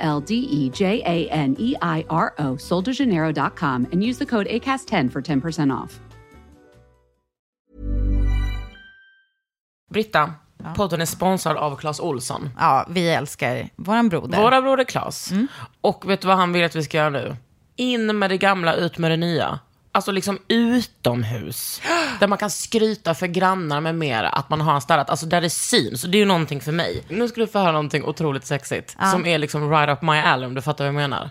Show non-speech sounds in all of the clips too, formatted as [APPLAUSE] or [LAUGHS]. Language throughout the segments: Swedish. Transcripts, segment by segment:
L D E J A N E I R O, soldejaneiro.com, and use the code ACAST10 for 10% off. Britta, podden är sponsrad av Clas Olsson. Ja, vi älskar våran broder. Våra broder Clas. Och vet du vad han vill att vi ska göra nu? In med det gamla, ut med det nya. Alltså liksom utomhus. Där man kan skryta för grannar med mera att man har städat. Alltså där det syns. Det är ju någonting för mig. Nu ska du få höra någonting otroligt sexigt. Som är liksom right up my alley om du fattar vad jag menar.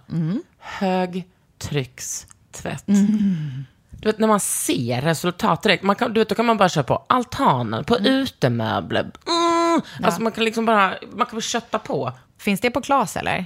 Högtryckstvätt. Du vet när man ser resultat direkt. Man kan, du vet, då kan man bara köra på altanen, på utemöbler. Mm. Alltså man kan liksom bara, man kan bara kötta på. Finns det på Klas eller?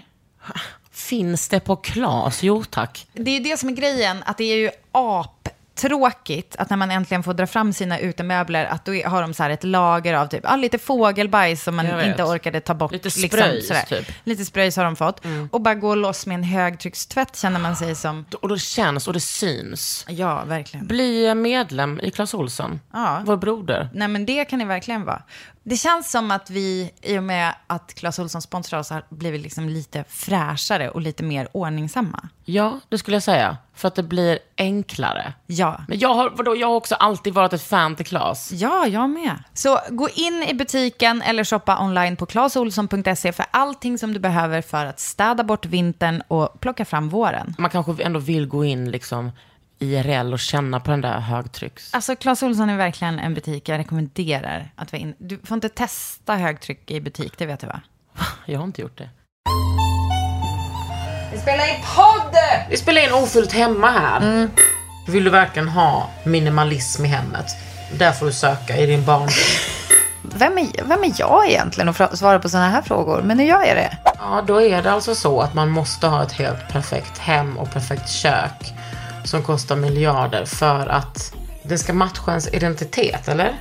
Finns det på Klas? Jo tack. Det är det som är grejen, att det är ju aptråkigt att när man äntligen får dra fram sina utemöbler, att då har de så ett lager av typ, ah, lite fågelbajs som man inte orkade ta bort. Lite spröjs, typ. Lite spröjs har de fått. Och bara gå loss med en högtryckstvätt känner man sig som, Och det känns och det syns. ja verkligen. Bli medlem i Clas Ohlson. Ja. Vår broder. Nej men det kan det verkligen vara. Det känns som att vi, i och med att Clas Ohlson sponsrar oss, har blivit liksom lite fräschare och lite mer ordningsamma. Ja, det skulle jag säga. För att det blir enklare. Ja. Men jag har, vadå, jag har också alltid varit ett fan till Clas. Ja, jag med. Så gå in i butiken eller shoppa online på claesolsson.se för allting som du behöver för att städa bort vintern och plocka fram våren. Man kanske ändå vill gå in liksom IRL och känna på den där högtrycks... Alltså, Clas Ohlson är verkligen en butik jag rekommenderar att vara in. Du får inte testa högtryck i butik, det vet du va? [LAUGHS] Jag har inte gjort det. Vi spelar in podd! Vi spelar in ofullt hemma här. Vill du verkligen ha minimalism i hemmet? Där får du söka i din barndom. [LAUGHS] Vem är, vem är jag egentligen att svara på sådana här frågor? Men nu gör jag det. Ja, då är det alltså så att man måste ha ett helt perfekt hem och perfekt kök som kostar miljarder för att det ska matcha ens identitet, eller?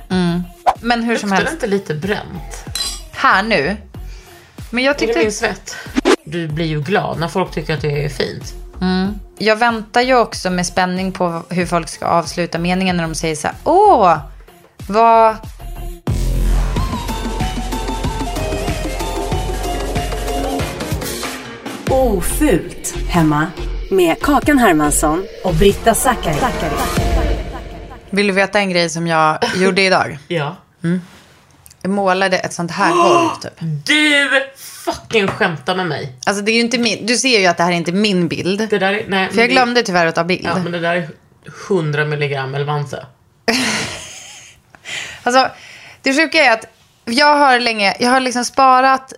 Men hur som Luktar det helst, inte lite bränt? här nu. Men jag Är det tyckte... min svett? Du blir ju glad när folk tycker att det är fint. Jag väntar ju också med spänning på hur folk ska avsluta meningen när de säger så här. Åh, vad... Ofult hemma med Kakan Hermansson och Britta Zackari. Vill du veta en grej som jag gjorde idag? Ja. Jag målade ett sånt här golv typ. Du fucking skämtar med mig. Alltså det är ju inte min... Du ser ju att det här är inte min bild. Det där är, nej, För jag glömde tyvärr att ta bild. Ja, men det där är 100 milligram Elvanse. [LAUGHS] Alltså, det sjuka är att jag har länge, jag har liksom sparat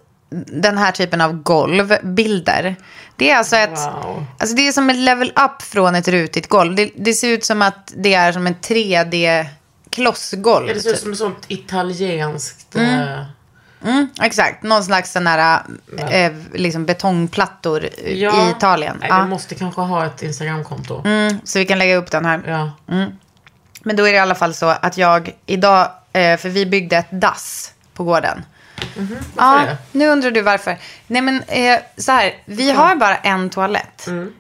den här typen av golvbilder. Det är alltså ett, Wow. alltså det är som ett level up från ett rutigt golv. Det, det ser ut som att det är som en 3D-klossgolv. Är det ser ut typ. som ett sånt italienskt... eh, Mm, exakt, någon slags sån här, eh, liksom betongplattor i Italien. Nej, Ja. Vi måste kanske ha ett Instagramkonto. Mm, så vi kan lägga upp den här. Ja. Men då är det i alla fall så att jag idag, eh, för vi byggde ett dass på gården. Varför Ja, det? nu undrar du varför. Nej men eh, så här, vi har bara en toalett. Mm.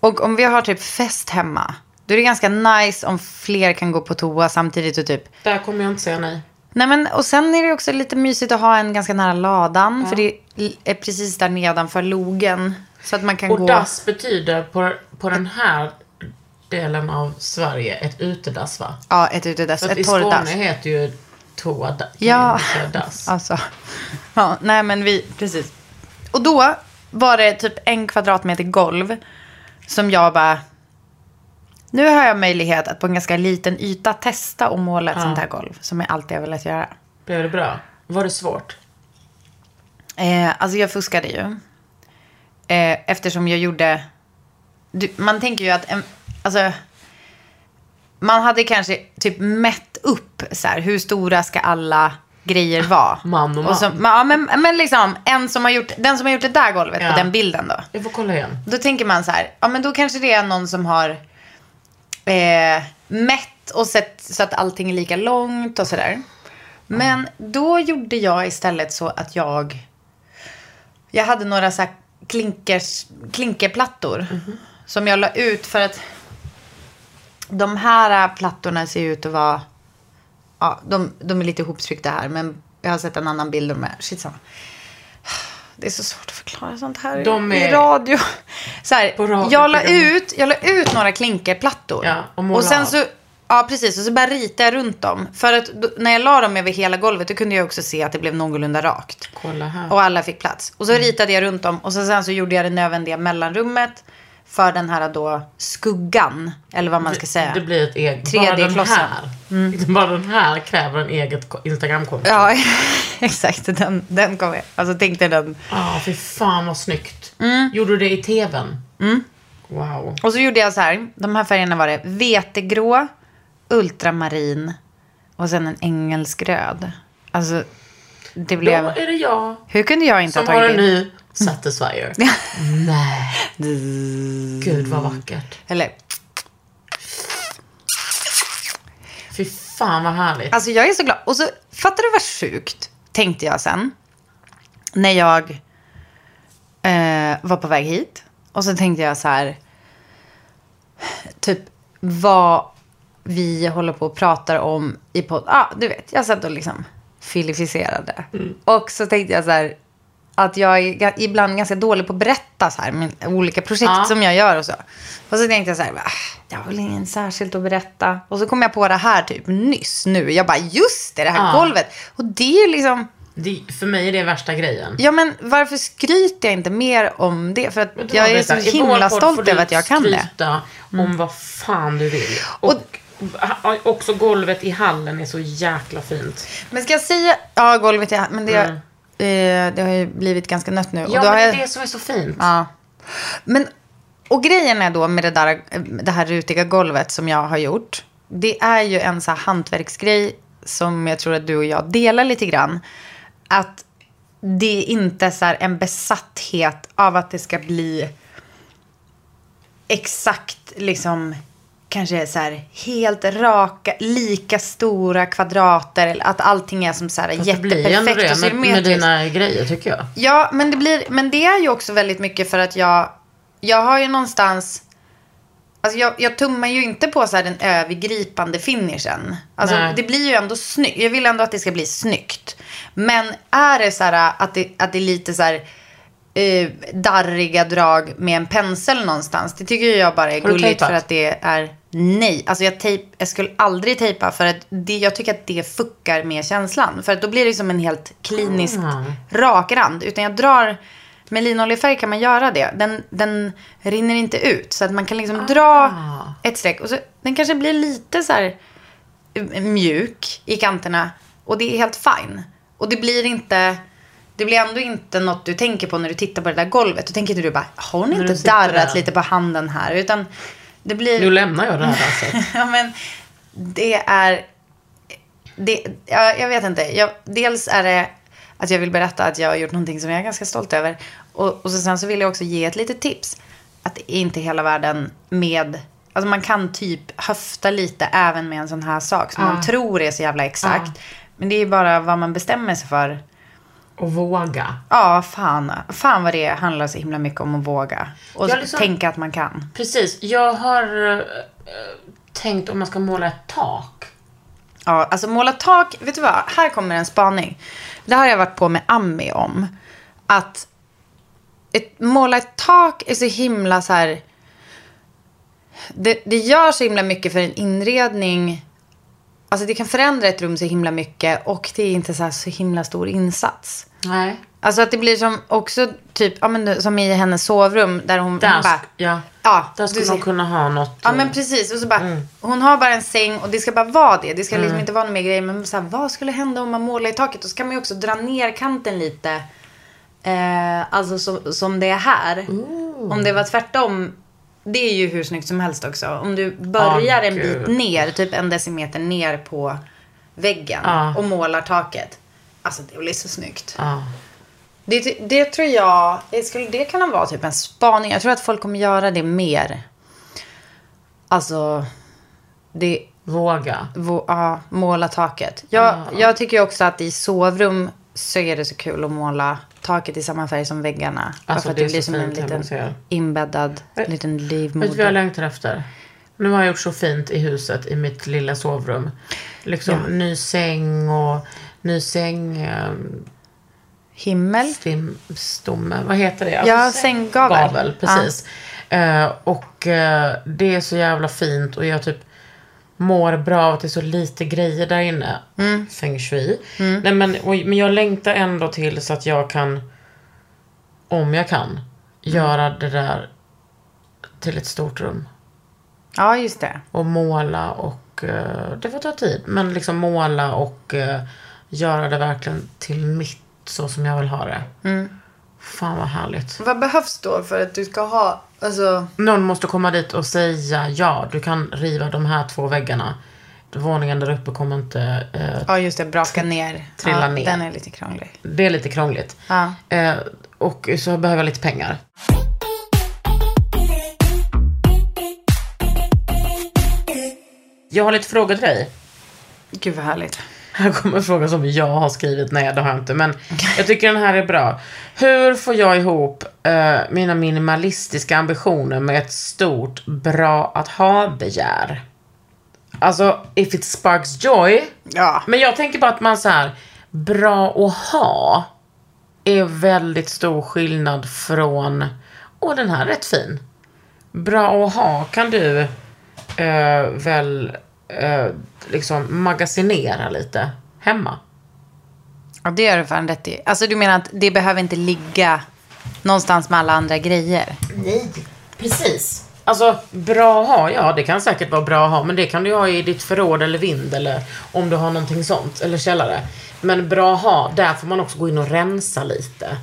Och om vi har typ fest hemma, då är det ganska nice om fler kan gå på toa samtidigt och typ. Där kommer jag inte säga nej. Nej men och sen är det också lite mysigt att ha en ganska nära ladan. För det är precis där nedanför logen. Så att man kan Och gå. dass betyder på, på den här delen av Sverige ett utedass va? Ja, ett utedass. För att I Ett Skåne torrdass. heter ju da- Ja. Alltså. Ja, nej men vi, precis. Och då var det typ en kvadratmeter golv som jag bara... Nu har jag möjlighet att på en ganska liten yta testa och måla ett sånt här golv. Som jag alltid har velat göra. Blev det bra? Var det svårt? Eh, alltså jag fuskade ju. Eh, eftersom jag gjorde... Du, man tänker ju att... En, alltså, man hade kanske typ mätt upp så här, hur stora ska alla grejer var. [LAUGHS] Man och man. så, men, ja, men, men liksom, en som har gjort, den som har gjort det där golvet Ja. på den bilden då. Jag får kolla igen. Då tänker man så här, ja men då kanske det är någon som har eh, mätt och sett så att allting är lika långt och sådär. Men då gjorde jag istället så att jag, jag hade några så här klinkers, klinkerplattor som jag la ut för att de här plattorna ser ut att vara, ja de, de är lite ihoptryckta här men jag har sett en annan bild om det. Shit samma. Det är så svårt att förklara sånt här De i är- radio. Så här, radio jag, la ut, jag la ut några klinkerplattor. Ja, och måla sen så, ja precis, och så bara ritade jag runt dem. För att då, när jag la dem över hela golvet, då kunde jag också se att det blev någorlunda rakt. Och alla fick plats. Och så ritade jag runt dem och så sen så gjorde jag det nödvändiga mellanrummet för den här då skuggan. Eller vad man ska säga. Det blir ett eget. 3D-klossen. Bara den här. [LAUGHS] Bara den här kräver en eget ko- Instagramkonto. Ja, [LAUGHS] exakt. Den, den kom jag. Alltså tänkte den. Ja, fy fan vad snyggt. Mm. Gjorde du det i tvn? Wow. Och så gjorde jag så här. De här färgerna var det. Vetegrå, ultramarin och sen en engelsk röd. Alltså, det Då blev... är det jag Hur kunde jag inte som ha har tagit en ny Satisfyer. Nej. Gud vad vackert. Eller, Fy fan vad härligt. alltså jag är så glad. Och så, fattar du vad sjukt? Tänkte jag sen. När jag eh, var på väg hit. Och så tänkte jag så här. Typ vad vi håller på och pratar om i podd. Ah, du vet. Jag satt och liksom filificerade. Och så tänkte jag så här. Att jag är ibland ganska dålig på att berätta så här. Med olika projekt Ja. som jag gör och så. Och så tänkte jag så här. "Ah, Jag har väl ingen särskilt att berätta. Och så kom jag på det här typ nyss nu. Jag bara just det, det här Ja. golvet. Och det är liksom. Det, för mig är det värsta grejen. Ja, men varför skryter jag inte mer om det? För att jag vad, är så? I himla stolt över att jag kan det. Mm. om vad fan du vill. Och, också golvet i hallen är så jäkla fint. Men ska jag säga, ja golvet är men det, eh, det har ju blivit ganska nött nu. Ja, och men det är jag, det som är så fint. Ja. Men, och grejen är då med det, där, det här rutiga golvet som jag har gjort. Det är ju en så här hantverksgrej som jag tror att du och jag delar lite grann. Att det är inte så en besatthet av att det ska bli exakt liksom kanske så här helt raka, lika stora kvadrater. Eller att allting är som så här Fast det ju ändå jätteperfekt och det med, med symmetriskt. dina grejer tycker jag. Ja, men det, blir, men det är ju också väldigt mycket för att jag, jag har ju någonstans... Alltså jag, jag tummar ju inte på så här den övergripande finishen. Alltså Nej. det blir ju ändå snyggt. Jag vill ändå att det ska bli snyggt. Men är det så här att det, att det är lite så här eh, darriga drag med en pensel någonstans. Det tycker jag bara är Har du gulligt tejpat? för att det är nej. Alltså jag, tejp, jag skulle aldrig tejpa för att det, jag tycker att det fuckar med känslan. För att då blir det som en helt kliniskt Ah. rak rand. Utan jag drar, med linoljefärg kan man göra det. Den, den rinner inte ut. Så att man kan liksom dra ett streck. Och så, den kanske blir lite så här eh, mjuk i kanterna. Och det är helt fine. Och det blir inte... Det blir ändå inte något du tänker på när du tittar på det där golvet. Då tänker inte du bara, har hon inte darrat lite på handen här? Utan det blir... Nu lämnar jag det här dasset. [LAUGHS] Ja, men det är... Det, ja, jag vet inte. Jag, dels är det att jag vill berätta att jag har gjort någonting som jag är ganska stolt över. Och, och så sen så vill jag också ge ett litet tips. Att det är inte hela världen med... Alltså man kan typ höfta lite även med en sån här sak som man tror är så jävla exakt. Men det är bara vad man bestämmer sig för. Och våga. Ja, fan. Fan vad det handlar så himla mycket om att våga. Och liksom- tänka att man kan. Precis. Jag har eh, tänkt om man ska måla ett tak. Ja, alltså måla tak. Vet du vad? Här kommer en spaning. Det har jag varit på med Ami om. Att ett, måla ett tak är så himla så här... Det, det gör så himla mycket för en inredning. Alltså det kan förändra ett rum så himla mycket. Och det är inte så, här så himla stor insats. Nej. Alltså att det blir som också typ, ja men som i hennes sovrum. Där hon, Där, hon bara... ja. Ja, Där skulle man kunna ha något. Ja eh, men precis. Och så bara, Hon har bara en säng och det ska bara vara det. Det ska liksom inte vara någon mer grejer. Men så här, vad skulle hända om man målar i taket? Och så kan man ju också dra ner kanten lite. Eh, alltså så, som det är här. Om det var tvärtom. Det är ju hur snyggt som helst också. Om du börjar Ja, en bit ner, typ en decimeter ner på väggen. Ja. Och målar taket. Alltså det blir så snyggt. Ja. Det, det tror jag, det skulle det kunna vara typ en spaning. Jag tror att folk kommer göra det mer. Alltså, det, Våga. Vå- Ja, måla taket. Jag, jag tycker också att i sovrum så är det så kul att måla taket i samma färg som väggarna. Alltså, för att det det, blir som en liten inbäddad Vet- liten Vet du vad jag livmoder. längtar efter? Nu har jag gjort så fint i huset, i mitt lilla sovrum. Liksom Ja. ny säng och ny säng... Eh, Himmel. stim, stomme, vad heter det? Ja, sänggavel. Gavel, precis. Eh, och eh, det är så jävla fint och jag typ mår bra av att det är så lite grejer där inne. Mm. Feng shui. Nej, men, och, men jag längtar ändå till så att jag kan, om jag kan, göra det där till ett stort rum. Ja, just det. Och måla och, eh, det får ta tid, men liksom måla och göra det verkligen till mitt så som jag vill ha det. Fan vad härligt. Vad behövs då för att du ska ha, alltså... Någon måste komma dit och säga ja, du kan riva de här två väggarna. Våningen där uppe kommer inte... Eh, Ja, just det. Braka ner. Trilla ja, ner. Den är lite krånglig. det är lite krångligt. Ja. Eh, och så behöver jag lite pengar. Jag har lite frågor till dig. Gud vad härligt. Här kommer en fråga som jag har skrivit. Nej, det har jag inte. Men jag tycker den här är bra. Hur får jag ihop eh, mina minimalistiska ambitioner med ett stort bra att ha-begär? Alltså, if it sparks joy. Ja. Men jag tänker bara att man så här, bra att ha är väldigt stor skillnad från, åh den här är rätt fin. Bra att ha kan du eh, väl eh, liksom magasinera lite hemma. Ja, det gör du fan rätt i. Alltså du menar att det behöver inte ligga någonstans med alla andra grejer? Nej, precis. Alltså, bra att ha, ja det kan säkert vara bra att ha, men det kan du ha i ditt förråd eller vind eller om du har någonting sånt, eller källare. Men bra att ha, där får man också gå in och rensa lite.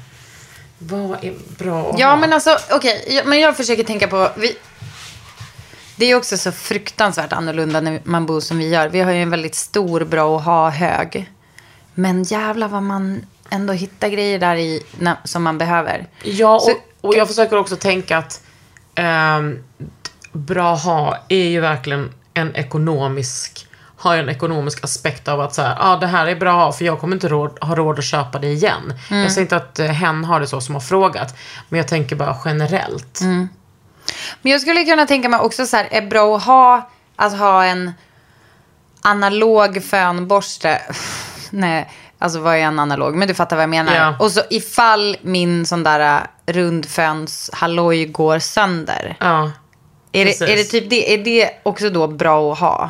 Vad är bra att Ja, ha? men alltså okej. ja, Men jag försöker tänka på. Vi... Det är också så fruktansvärt annorlunda när man bor som vi gör. Vi har ju en väldigt stor, bra att ha-hög. Men jävla vad man ändå hittar grejer där i när, som man behöver. Ja, Så- och, och jag försöker också tänka att ehm, bra ha är ju verkligen en ekonomisk har en ekonomisk aspekt av att så här, ah, det här är bra för jag kommer inte råd, ha råd att köpa det igen. Jag säger inte att eh, hen har det så som har frågat, men jag tänker bara generellt. Men jag skulle kunna tänka mig också så här, är bra att ha, att ha en analog fönborste. [LAUGHS] Nej, alltså vad är en analog? Men du fattar vad jag menar. Ja. Och så ifall min sån där äh, rundföns halloj går sönder. Ja. Är det, är det typ det? Är det också då bra att ha?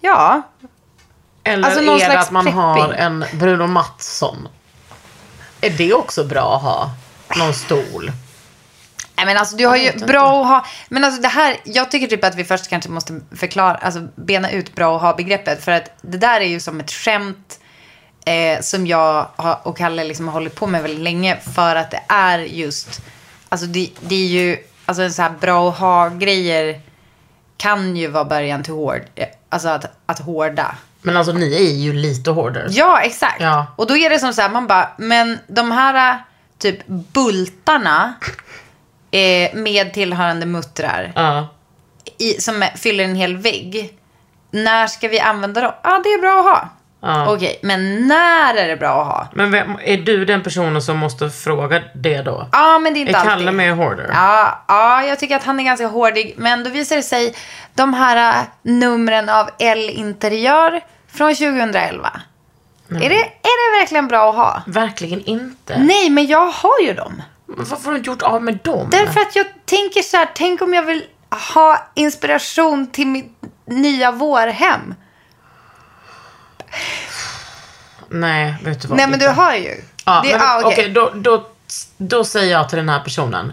Ja. Eller Alltså är det att man har prepping. en Bruno Mattsson? Är det också bra att ha? Någon stol? Nej, men alltså du har ju bra att ha. Men alltså det här, jag tycker typ att vi först kanske måste förklara, alltså bena ut bra att ha begreppet. För att det där är ju som ett skämt eh, som jag har, och Kalle liksom har hållit på med väldigt länge. För att det är just, alltså det, det är ju, alltså en så här bra att ha grejer kan ju vara början till hård, eh, alltså att, att hårda. Men alltså ni är ju lite hårdare. Ja, exakt. Ja. Och då är det som så här, man bara, men de här äh, typ bultarna eh, med tillhörande muttrar Ja. i, som är- fyller en hel vägg. När ska vi använda dem? Ja, det är bra att ha. Ja. Okej, men när är det bra att ha? Men vem, är du den personen som måste fråga det då? Ja, men det är inte Är alltid. Kalle med hårdare? Ja, ja, jag tycker att han är ganska hårdig. Men då visar det sig de här äh, numren av L-interiör från 2011. Är, det, är det verkligen bra att ha? Verkligen inte. Nej, men jag har ju dem. Men Varför har du inte gjort av med dem? Därför att jag tänker så här, tänk om jag vill ha inspiration till mitt nya vårhem. Nej, vet du vad? Nej, men du har ju. Ja, det, men, ah, okej, okej. då, då, då säger jag till den här personen.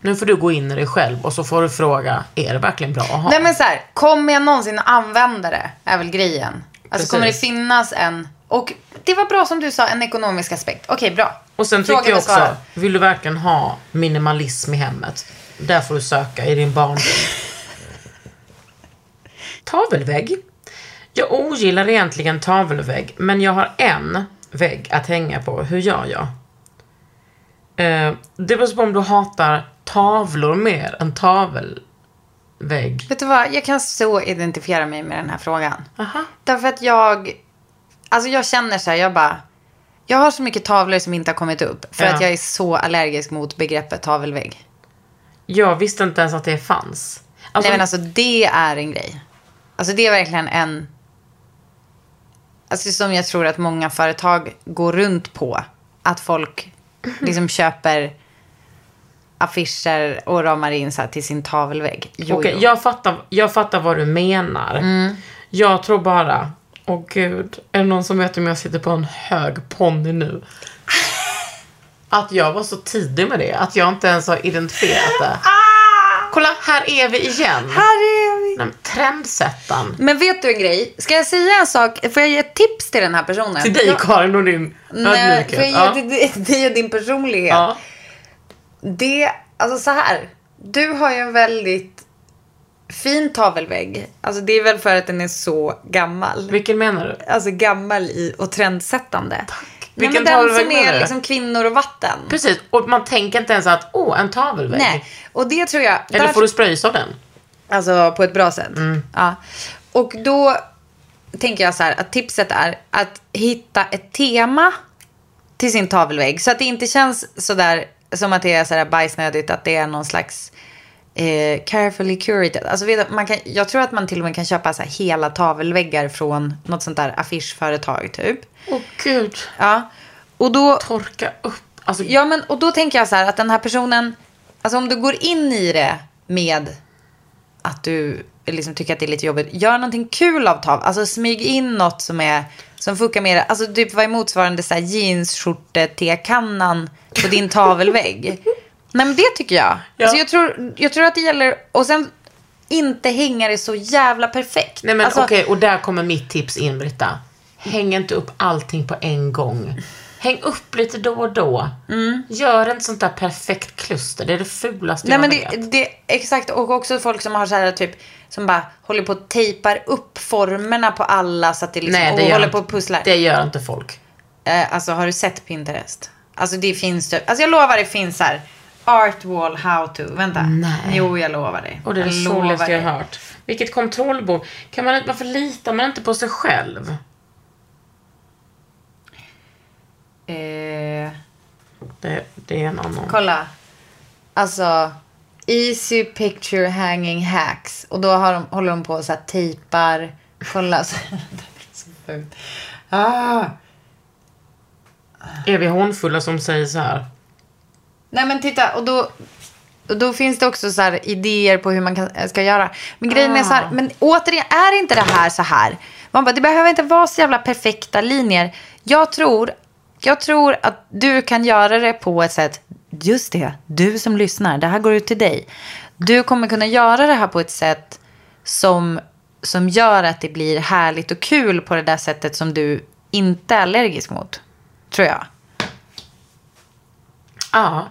Nu får du gå in i dig själv och så får du fråga, är det verkligen bra att ha? Nej, men så här, kommer jag någonsin att använda det? Är väl grejen. Alltså Precis. kommer det finnas en... Och det var bra som du sa, en ekonomisk aspekt. Okej, bra. Och sen tycker jag också, vill du verkligen ha minimalism i hemmet? Där får du söka i din barndom. [LAUGHS] Tavelvägg. Jag ogillar egentligen tavelvägg, men jag har en vägg att hänga på, hur gör jag? Eh, det beror på om du hatar tavlor mer än tavelvägg. Vet du vad, jag kan så identifiera mig med den här frågan. Aha. Därför att jag, alltså jag känner så här, jag bara, jag har så mycket tavlor som inte har kommit upp. För Ja. att jag är så allergisk mot begreppet tavelvägg. Jag visste inte ens att det fanns. Alltså, Nej men alltså det är en grej. Alltså det är verkligen en, alltså som jag tror att många företag går runt på. Att folk liksom köper affischer och ramar in så till sin tavelvägg. Jo, jo. jag, fattar, jag fattar vad du menar. Mm. Jag tror bara, åh gud, är det någon som vet om jag sitter på en hög ponny nu? [LAUGHS] Att jag var så tidig med det, att jag inte ens har identifierat det. Kolla, här är vi igen. Ah! Här är vi. Nej, men Trendsättaren. Men vet du en grej? Ska jag säga en sak? Får jag ge ett tips till den här personen? Till dig Karin och din Nej, får jag ödmjukhet. Ja. ge till dig och din personlighet? Ja. Det, alltså så här. Du har ju en väldigt fin tavelvägg. Alltså det är väl för att den är så gammal. Vilken menar du? Alltså gammal i, och trendsättande. Tack. Nej, Vilken men den som är liksom kvinnor och vatten. Precis, och man tänker inte ens att, åh, en tavelvägg. Nej, och det tror jag. Eller där- får du spröjs av den? Alltså på ett bra sätt. Mm. Ja. Och då tänker jag så här att tipset är att hitta ett tema till sin tavelvägg. Så att det inte känns så där som att det är så där bajsnödigt att det är någon slags eh, carefully curated. Alltså vet du, man kan, jag tror att man till och med kan köpa så hela tavelväggar från något sånt där affischföretag typ. Åh gud. Ja. Och då Torka upp. Alltså, Ja, men och då tänker jag så här att den här personen, alltså om du går in i det med att du liksom tycker att det är lite jobbigt, gör någonting kul av tav. Alltså smyg in något som är, som funkar mer, alltså typ vad är motsvarande så här jeansskjorte tekannan på din tavelvägg. Nej men det tycker jag. Ja. Alltså jag tror, jag tror att det gäller, och sen inte hänga det så jävla perfekt. Nej men alltså, okej, och där kommer mitt tips in Britta. Häng inte upp allting på en gång. Häng upp lite då och då. Gör inte sånt där perfekt kluster. Det är det fulaste Nej jag men vet. det, det, exakt, och också folk som har så här typ, som bara håller på och tejpar upp formerna på alla så att det liksom, Nej, det och håller inte- på och pusslar. Det gör inte folk. Eh, alltså har du sett Pinterest? Alltså det finns typ, alltså jag lovar det finns så här art wall how to, vänta. Nej. Jo jag lovar dig. Och det är det soligaste jag har hört. Vilket kontrollbehov. Kan man, inte- varför litar man inte på sig själv? Eh, Det, det är en annan. kolla. Alltså easy picture hanging hacks. Och då har de, håller de på så här tejpar. Kolla. Så, [LAUGHS] så fult. Ah. Är vi hånfulla som säger så här? Nej men titta, och då, och då finns det också så här idéer på hur man kan, ska göra. Men grejen är så här, men återigen, är inte det här så här? Man bara, det behöver inte vara så jävla perfekta linjer. Jag tror, jag tror att du kan göra det på ett sätt, just det, du som lyssnar, det här går ut till dig. Du kommer kunna göra det här på ett sätt som, som gör att det blir härligt och kul på det där sättet som du inte är allergisk mot. Tror jag. Ja.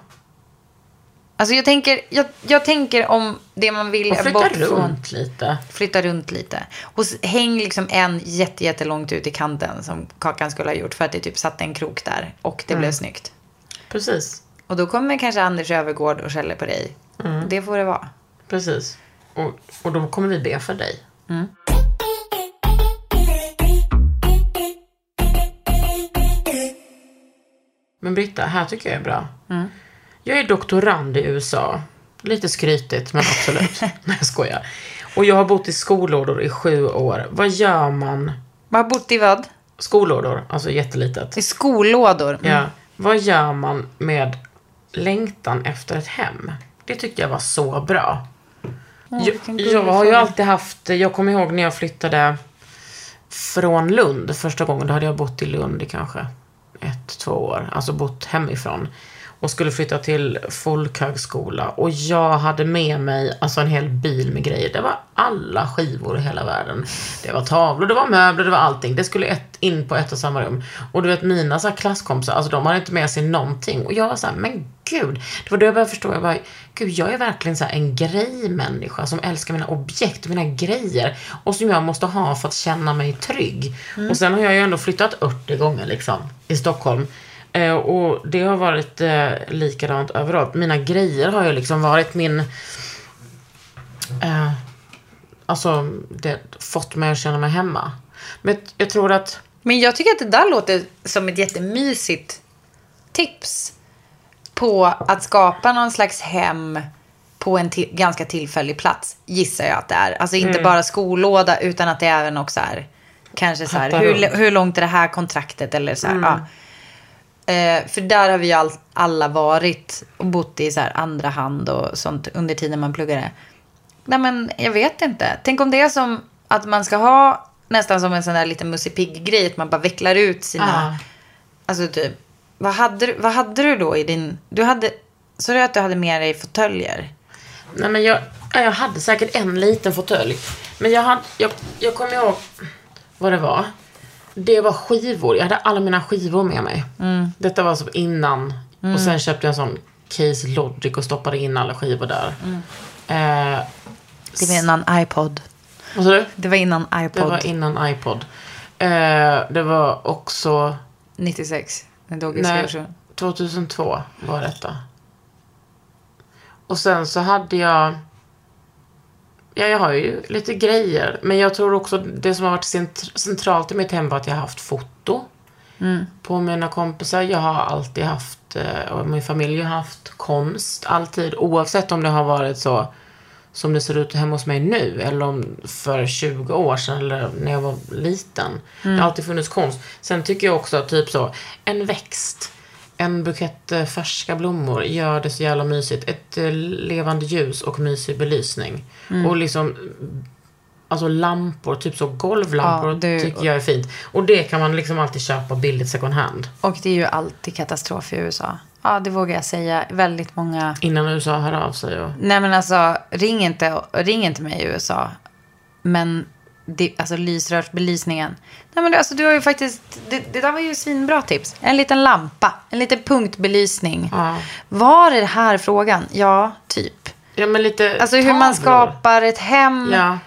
Alltså jag tänker, jag, jag tänker om det man vill Och flytta bort runt från... lite. Flytta runt lite. Och häng liksom en jätte, jättelångt ut i kanten som Kakan skulle ha gjort för att det typ satt en krok där och det blev snyggt. Precis. Och då kommer kanske Anders Övergård och skäller på dig. Det får det vara. Precis. Och, och då kommer vi be för dig. Men Britta, här tycker jag är bra. Jag är doktorand i USA. Lite skrytigt, men absolut. [LAUGHS] Nej, jag skojar. Och jag har bott i skolådor i sju år. Vad gör man? Man har bott i vad? Skolådor, alltså jättelitet. I skollådor. Mm. Ja. Vad gör man med längtan efter ett hem? Det tyckte jag var så bra. jag, vilken gullig jag har ju alltid haft, jag kommer ihåg när jag flyttade från Lund första gången. Då hade jag bott i Lund i kanske ett, två år. Alltså bott hemifrån. Och skulle flytta till folkhögskola. Och jag hade med mig alltså en hel bil med grejer. Det var alla skivor i hela världen. Det var tavlor, det var möbler, det var allting. Det skulle ett, in på ett och samma rum. Och du vet mina så här klasskompisar, alltså de hade inte med sig någonting. Och jag var så här, men gud. Det var då jag började förstå, jag bara, gud jag är verkligen så en grejmänniska som älskar mina objekt mina grejer. Och som jag måste ha för att känna mig trygg. Och sen har jag ju ändå flyttat 80 gånger liksom i Stockholm. Eh, och det har varit eh, likadant överallt. Mina grejer har ju liksom varit min... Eh, alltså, det fått mig att känna mig hemma. Men jag tror att... Men jag tycker att det där låter som ett jättemysigt tips på att skapa någon slags hem på en till, ganska tillfällig plats, gissar jag att det är. Alltså inte bara skollåda, utan att det även också är kanske så här, hur, hur långt är det här kontraktet? Eller så här, ja. Eh, för där har vi ju all, alla varit och bott i så här andra hand och sånt under tiden man pluggade. Nej men jag vet inte. Tänk om det är som att man ska ha nästan som en sån där liten Musse Pigg-grej. Att man bara vecklar ut sina... Ja. Alltså typ. Vad hade, vad hade du då i din... Du hade... Så du att du hade med dig fåtöljer? Nej men jag, ja, jag hade säkert en liten fåtölj. Men jag, hade, jag, jag kommer ihåg vad det var. Det var skivor. Jag hade alla mina skivor med mig. Detta var alltså innan. Och sen köpte jag en sån Case Logic och stoppade in alla skivor där. Eh, Det var innan iPod. vad sa du? Det var innan Det iPod var innan iPod. Eh, det var också... 96. När Doggy Nej, skrev så. 2002 var detta. Och sen så hade jag... Ja, jag har ju lite grejer. Men jag tror också det som har varit cent- centralt i mitt hem var att jag har haft foto. På mina kompisar. Jag har alltid haft, eh, och min familj har haft konst. Alltid. Oavsett om det har varit så som det ser ut hemma hos mig nu. Eller om för 20 år sedan eller när jag var liten. Det har alltid funnits konst. Sen tycker jag också typ så, en växt. En bukett eh, färska blommor gör det så jävla mysigt. Ett eh, levande ljus och mysig belysning. Och liksom Alltså lampor, typ så golvlampor Ja, det- tycker jag är fint. Och det kan man liksom alltid köpa billigt second hand. Och det är ju alltid katastrof i USA. Ja, det vågar jag säga. Väldigt många... Innan USA hör av sig och... Nej men alltså, ring inte, ring inte mig i USA. Men, det, alltså lysrörsbelysningen. Nej men alltså du har ju faktiskt, det, det där var ju svinbra tips. En liten lampa, en liten punktbelysning. Ja. Var är det här frågan? Ja, typ. Ja men lite Alltså hur man skapar ett hem Ja,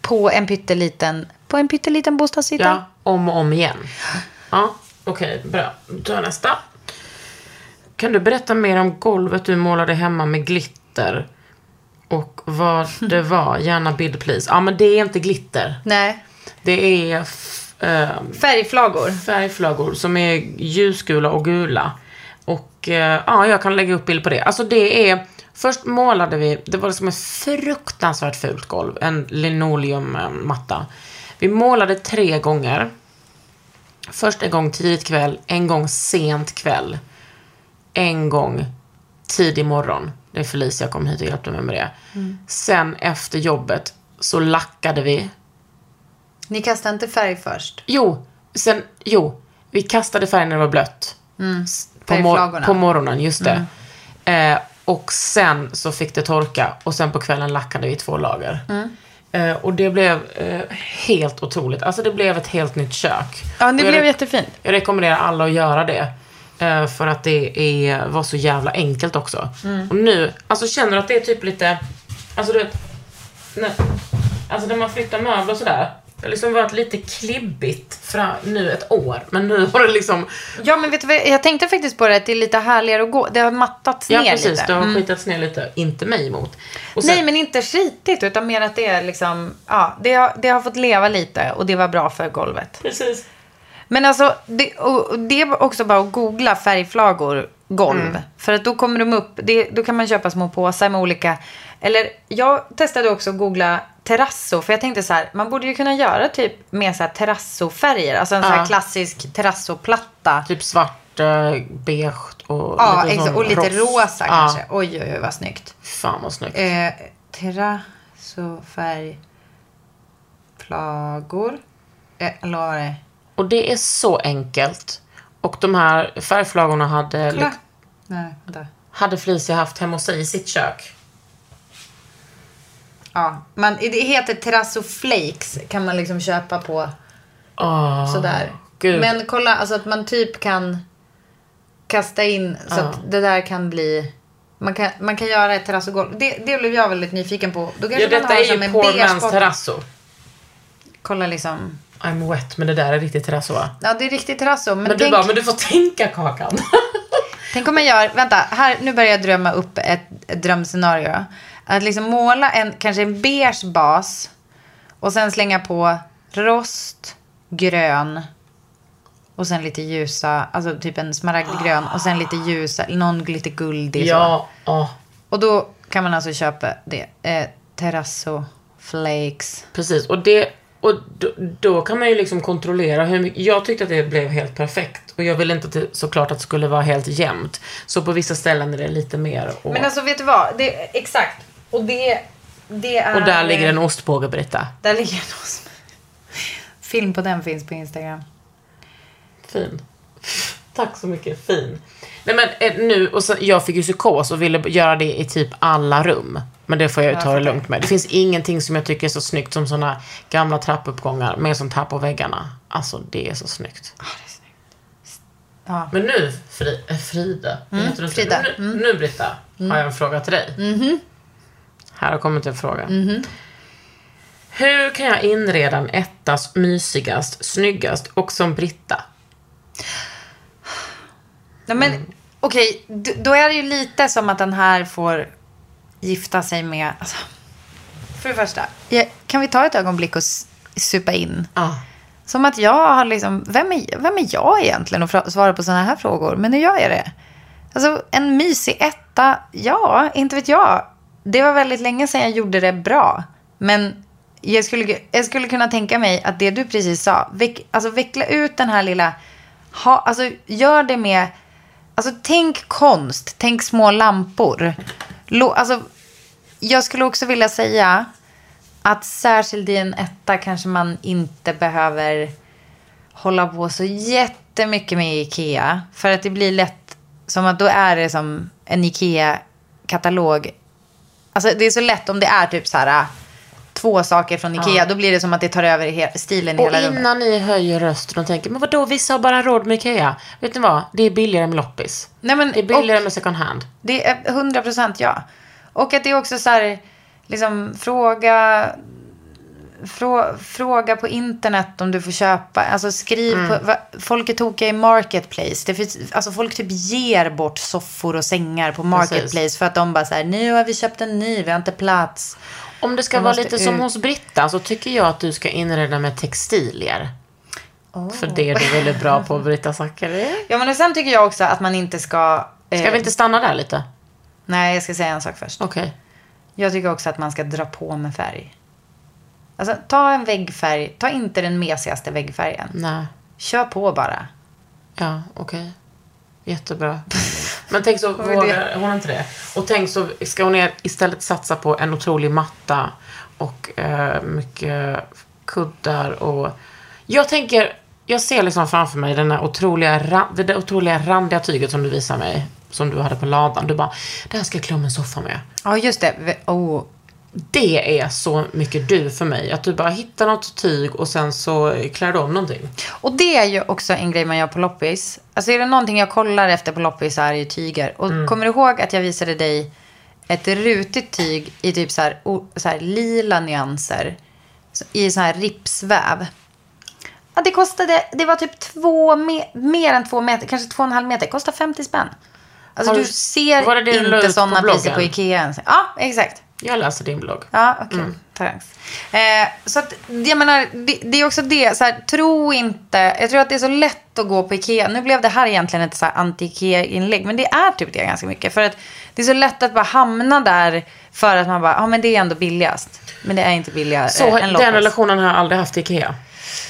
på en pytteliten, på en pytteliten bostadsyta. ja, om och om igen. Ja, okej, bra. Då tar jag nästa. Kan du berätta mer om golvet du målade hemma med glitter? Och vad det var? Gärna bild please. Ja, men det är inte glitter. Nej, Det är eh, färgflagor. färgflaggor som är ljusgula och gula. Och eh, ja, jag kan lägga upp bild på det. Alltså det är, först målade vi, det var liksom ett fruktansvärt fult golv, en linoleummatta. Vi målade tre gånger. Först en gång tidigt kväll, en gång sent kväll, en gång tidig morgon. Det är Felicia kom hit och hjälpte mig med det. Sen efter jobbet så lackade vi Ni kastar inte färg först? Jo, sen, jo. Vi kastade färgen när det var blött. S- På, mor- på morgonen, just det. Eh, och sen så fick det torka och sen på kvällen lackade vi två lager. Eh, och det blev eh, helt otroligt. Alltså det blev ett helt nytt kök. Ja, det blev jättefint. Jag rekommenderar alla att göra det. Eh, för att det är, var så jävla enkelt också. Mm. Och nu, alltså känner du att det är typ lite, alltså du vet, när, alltså när man flyttar möbler och sådär. Det har liksom varit lite klibbigt fra, nu ett år. Men nu har det liksom, Ja, men vet du vad? Jag tänkte faktiskt på det att det är lite härligare att gå. Det har mattats ja ner precis, lite. det har Mm. skitats ner lite. Inte mig emot. Sen, Nej, men inte skitigt, utan mer att det är liksom, ja, det har, det har fått leva lite och det var bra för golvet. Precis. Men alltså, det, och det är också bara att googla färgflagor golv. För att då kommer de upp, det, då kan man köpa små påsar med olika, eller jag testade också att googla terrasso, för jag tänkte så här, man borde ju kunna göra typ med så här terrassofärger, alltså en så här Ja. klassisk terrazzoplatta. Typ svart, eh, beige och Ja, lite exakt. Och lite rost. rosa Ja. kanske. Oj, oj, oj, vad snyggt. Fan vad snyggt. Eh, terrazzofärg. Flagor. Eh, eller vad var det? Och det är så enkelt. Och de här färgflagorna hade... Kolla. Nej, vänta. hade Felicia haft hemma hos sig i sitt kök? Ja, man, det heter Terrazzo Flakes. Kan man liksom köpa på Åh, sådär. Gud. Men kolla, alltså att man typ kan kasta in så att det där kan bli... Man kan, man kan göra ett terrassogolv. Det, det blev jag väldigt nyfiken på. Då kanske Ja, man detta har är ju en Poor Man's. Terrazzo. Kolla liksom. I'm wet, men det där är riktigt terrazzo va? Ja, det är riktigt terrasso. Men, Men du tänk, bara, men du får tänka Kakan. [LAUGHS] tänk om man gör... Vänta, här, nu börjar jag drömma upp ett, ett drömscenario. Att liksom måla en, kanske en beige bas. Och sen slänga på rost, grön. Och sen lite ljusa, alltså typ en smaragdgrön. Och sen lite ljusa, någon lite guldig så. ja, åh, Och då kan man alltså köpa det. Eh, terrasso flakes. precis. Och, det, och då, då kan man ju liksom kontrollera hur mycket. Jag tyckte att det blev helt perfekt. Och jag ville inte att det, såklart att det skulle vara helt jämnt. Så på vissa ställen är det lite mer. Och, Men alltså vet du vad? Det, exakt. Och det, det är... och där ligger en ostbåge, Britta. Där ligger en ost. Film på den finns på Instagram. Fin. Tack så mycket, fin. Nej men eh, nu, och sen, jag fick ju psykos och ville göra det i typ alla rum. Men det får jag ju ta det lugnt med. Det finns ingenting som jag tycker är så snyggt som såna gamla trappuppgångar med sånt här på väggarna. Alltså det är så snyggt. Ja. Men nu, Fri, äh, Frida. inte? Frida. Nu, nu Britta, har jag en fråga till dig. Här har kommit en fråga. Hur kan jag inreda en ettas mysigast, snyggast och som Britta? Nej, men Mm. okej, d- då är det ju lite som att den här får gifta sig med... Alltså, för det första, ja, kan vi ta ett ögonblick och supa in? Ah. Som att jag har liksom... Vem är, vem är jag egentligen att svara på sådana här frågor? Men nu gör jag det. Alltså, en mysig etta, ja, inte vet jag. Det var väldigt länge sedan jag gjorde det bra. Men jag skulle, jag skulle kunna tänka mig att det du precis sa, veck, alltså veckla ut den här lilla... Ha, alltså, gör det med... Alltså, tänk konst, tänk små lampor. Lo, alltså, jag skulle också vilja säga att särskilt i en etta kanske man inte behöver hålla på så jättemycket med Ikea. För att det blir lätt som att då är det som en Ikea-katalog. Alltså det är så lätt om det är typ så här två saker från Ikea. Då blir det som att det tar över he- stilen i Och hela rummet. innan ni höjer rösten och tänker, men vadå, vissa har bara råd med Ikea. Vet ni vad? Det är billigare med loppis. Nej, men, Det är billigare med second hand. Det är 100 procent ja. Och att det är också så här, liksom fråga, frå, fråga på internet om du får köpa. Alltså skriv Mm. på, va, folk är tokiga i Marketplace. Det finns, alltså folk typ ger bort soffor och sängar på Marketplace för att de bara så här, nu har vi köpt en ny, vi har inte plats. Om det ska Man vara lite som ut. hos Britta så tycker jag att du ska inreda med textilier. För det är du väldigt bra på, Britta Zackari. Ja men och sen tycker jag också att man inte ska... eh, Ska vi inte stanna där lite? Nej, jag ska säga en sak först. Okej. Jag tycker också att man ska dra på med färg. Alltså ta en väggfärg, ta inte den mesigaste väggfärgen. Nej. Kör på bara. Ja, okej. Jättebra. Men tänk så [LAUGHS] vågar hon inte det. Och tänk så ska hon istället satsa på en otrolig matta och eh, mycket kuddar och... Jag tänker, jag ser liksom framför mig den där otroliga, det där otroliga randiga tyget som du visar mig. Som du hade på ladan. Du bara, det här ska jag klä om en soffa med. Ja, just det. Oh. Det är så mycket du för mig. Att du bara hittar något tyg och sen så klär du om någonting. Och det är ju också en grej man gör på loppis. Alltså är det någonting jag kollar efter på loppis så är det ju tyger. Och kommer du ihåg att jag visade dig ett rutigt tyg i typ så här, så här lila nyanser. I så här ripsväv. Ja, det kostade, det var typ två, me- mer än två meter, kanske två och en halv meter. Kostar 50 spänn. Alltså du du- ser inte sådana priser på Ikea ens. Ja, exakt. Jag läser din blogg. Ja, okej. Thanks. Eh, så att, jag menar, det, det är också det. Så här, tro inte. Jag tror att det är så lätt att gå på Ikea. Nu blev det här egentligen ett anti-Ikea-inlägg. Men det är typ det ganska mycket. För att det är så lätt att bara hamna där. För att man bara, ja men det är ändå billigast. Men det är inte billigare Så än den relationen har jag aldrig haft i Ikea.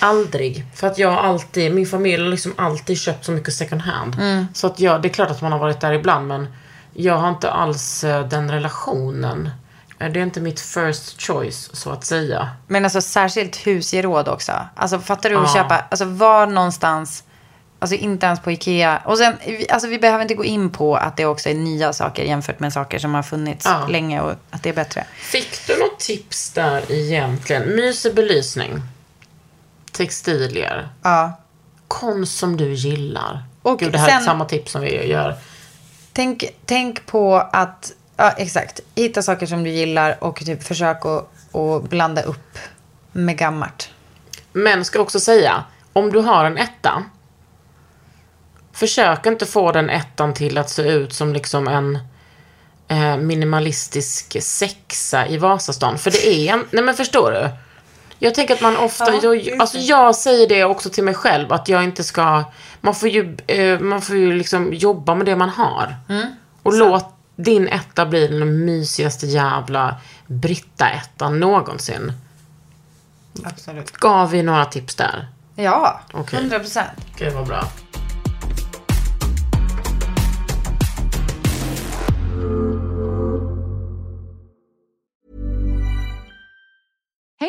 Aldrig. För att jag har alltid, min familj har liksom alltid köpt så mycket second hand. Mm. Så att jag, det är klart att man har varit där ibland men jag har inte alls eh, den relationen. Eh, Det är inte mitt first choice så att säga. Men alltså särskilt husgeråd också. Alltså fattar du att Ja. köpa, alltså var någonstans Alltså inte ens på Ikea. Och sen, alltså vi behöver inte gå in på att det också är nya saker jämfört med saker som har funnits Ja. länge och att det är bättre. Fick du något tips där egentligen? Mysig belysning. Textilier. Ja. Konst som du gillar. Och Gud, det här är sen- samma tips som vi gör. Tänk, tänk på att, ja exakt, hitta saker som du gillar och typ försök att, att blanda upp med gammalt. Men ska också säga, om du har en etta. Försök inte få den ettan till att se ut som liksom en eh, minimalistisk sexa i Vasastan. För det är en, nej men förstår du? Jag tänker att man ofta, jag, alltså jag säger det också till mig själv att jag inte ska, man får ju, eh, man får ju liksom jobba med det man har. Och låt din etta bli den mysigaste jävla Britta-ettan någonsin. Absolut. Gav vi några tips där? Ja, Okej. 100 procent. Gud vad bra.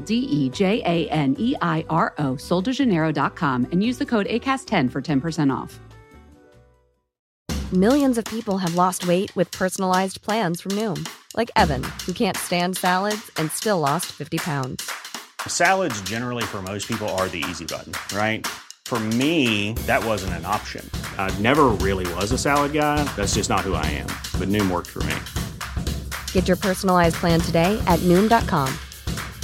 D E J A N E I R O, soldejaneiro.com, and use the code ACAST10 for 10% off. Millions of people have lost weight with personalized plans from Noom, like Evan, who can't stand salads and still lost 50 pounds. Salads, generally, for most people, are the easy button, right? For me, that wasn't an option. I never really was a salad guy. That's just not who I am. But Noom worked for me. Get your personalized plan today at Noom.com.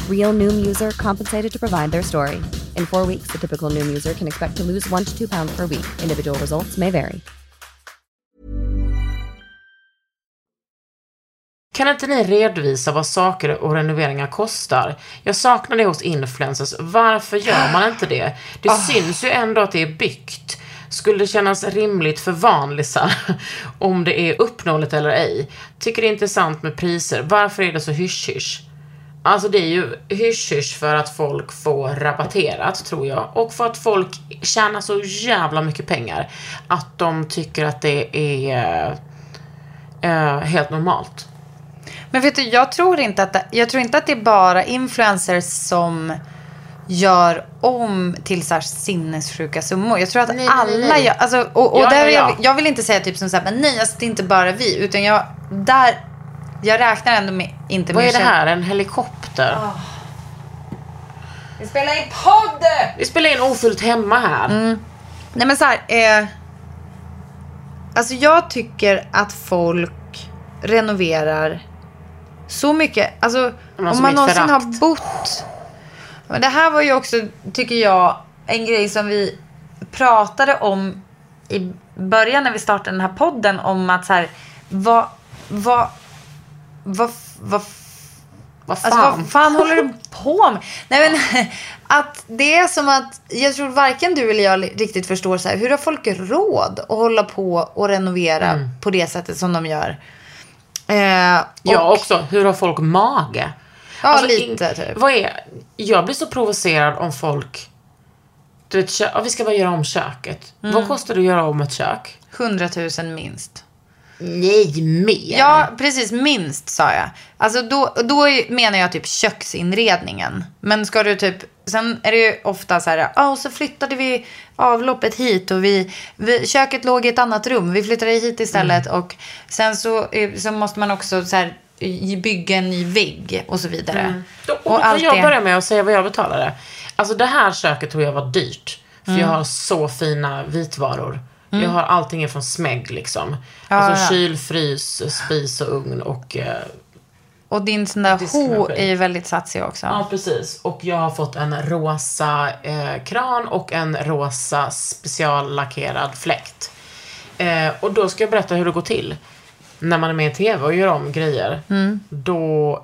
Real Noom user compensated to provide their story. In four weeks, the typical Noom user can expect to lose one to two pounds per week. Individual results may vary. Kan inte ni redovisa vad saker och renoveringar kostar? Jag saknar det hos influencers. Varför gör man inte det? Det syns ju ändå att det är byggt. Skulle det kännas rimligt för vanlisar [LAUGHS] om det är uppnåeligt eller ej? Tycker det är intressant med priser. Varför är det så hysch-hysch? Alltså det är ju hysch-hysch för att folk får rabatterat, tror jag. Och för att folk tjänar så jävla mycket pengar. Att de tycker att det är eh, helt normalt. Men vet du, jag tror, inte att det, jag tror inte att det är bara influencers som gör om till så här sinnessjuka summor. Jag tror att Nej, nej, alla nej. gör, alltså, och, och Ja, där ja, ja. Jag, jag vill inte säga typ som så här, men nej, alltså, det är inte bara vi, utan jag, där, jag räknar ändå med, inte Vad med är det här? En helikopter? Vi spelar in podd! Vi spelar in ofullt hemma här. Nej men så här, eh, alltså jag tycker att folk renoverar så mycket. Alltså alltså om man någonsin förakt. har bott. Men det här var ju också, tycker jag, en grej som vi pratade om i början när vi startade den här podden om att så här, vad, vad, vad, vad Vad fan? Alltså vad fan håller du [LAUGHS] på med? Nej men [LAUGHS] att det är som att jag tror varken du eller jag riktigt förstår så här, hur har folk råd att hålla på och renovera Mm. på det sättet som de gör? Eh, Ja, också. Hur har folk mage? Ja, in- lite, typ. Vad är... Jag blir så provocerad om folk... Du vet, vi ska bara göra om köket. Mm. Vad kostar det att göra om ett kök? 100 000 minst. Nej, mer. Ja, precis. Minst sa jag. Alltså då, då menar jag typ köksinredningen. Men ska du typ... Sen är det ju ofta så här, ja, och så flyttade vi avloppet hit och vi, vi, köket låg i ett annat rum. Vi flyttade hit istället och sen så, eh, så måste man också så här, i- bygga en ny vägg och så vidare. Då, och då kan jag börja med att säga vad jag betalade. Alltså det här köket tror jag var dyrt. För Mm. jag har så fina vitvaror. Jag har allting från Smeg liksom. Ja, alltså ja. kyl, frys, spis och ugn och... Eh, Och din sån där ho är ju väldigt satsig också. ja, precis. Och jag har fått en rosa eh, kran och en rosa speciallackerad fläkt. Eh, och då ska jag berätta hur det går till. När man är med i TV och gör om grejer, Mm. då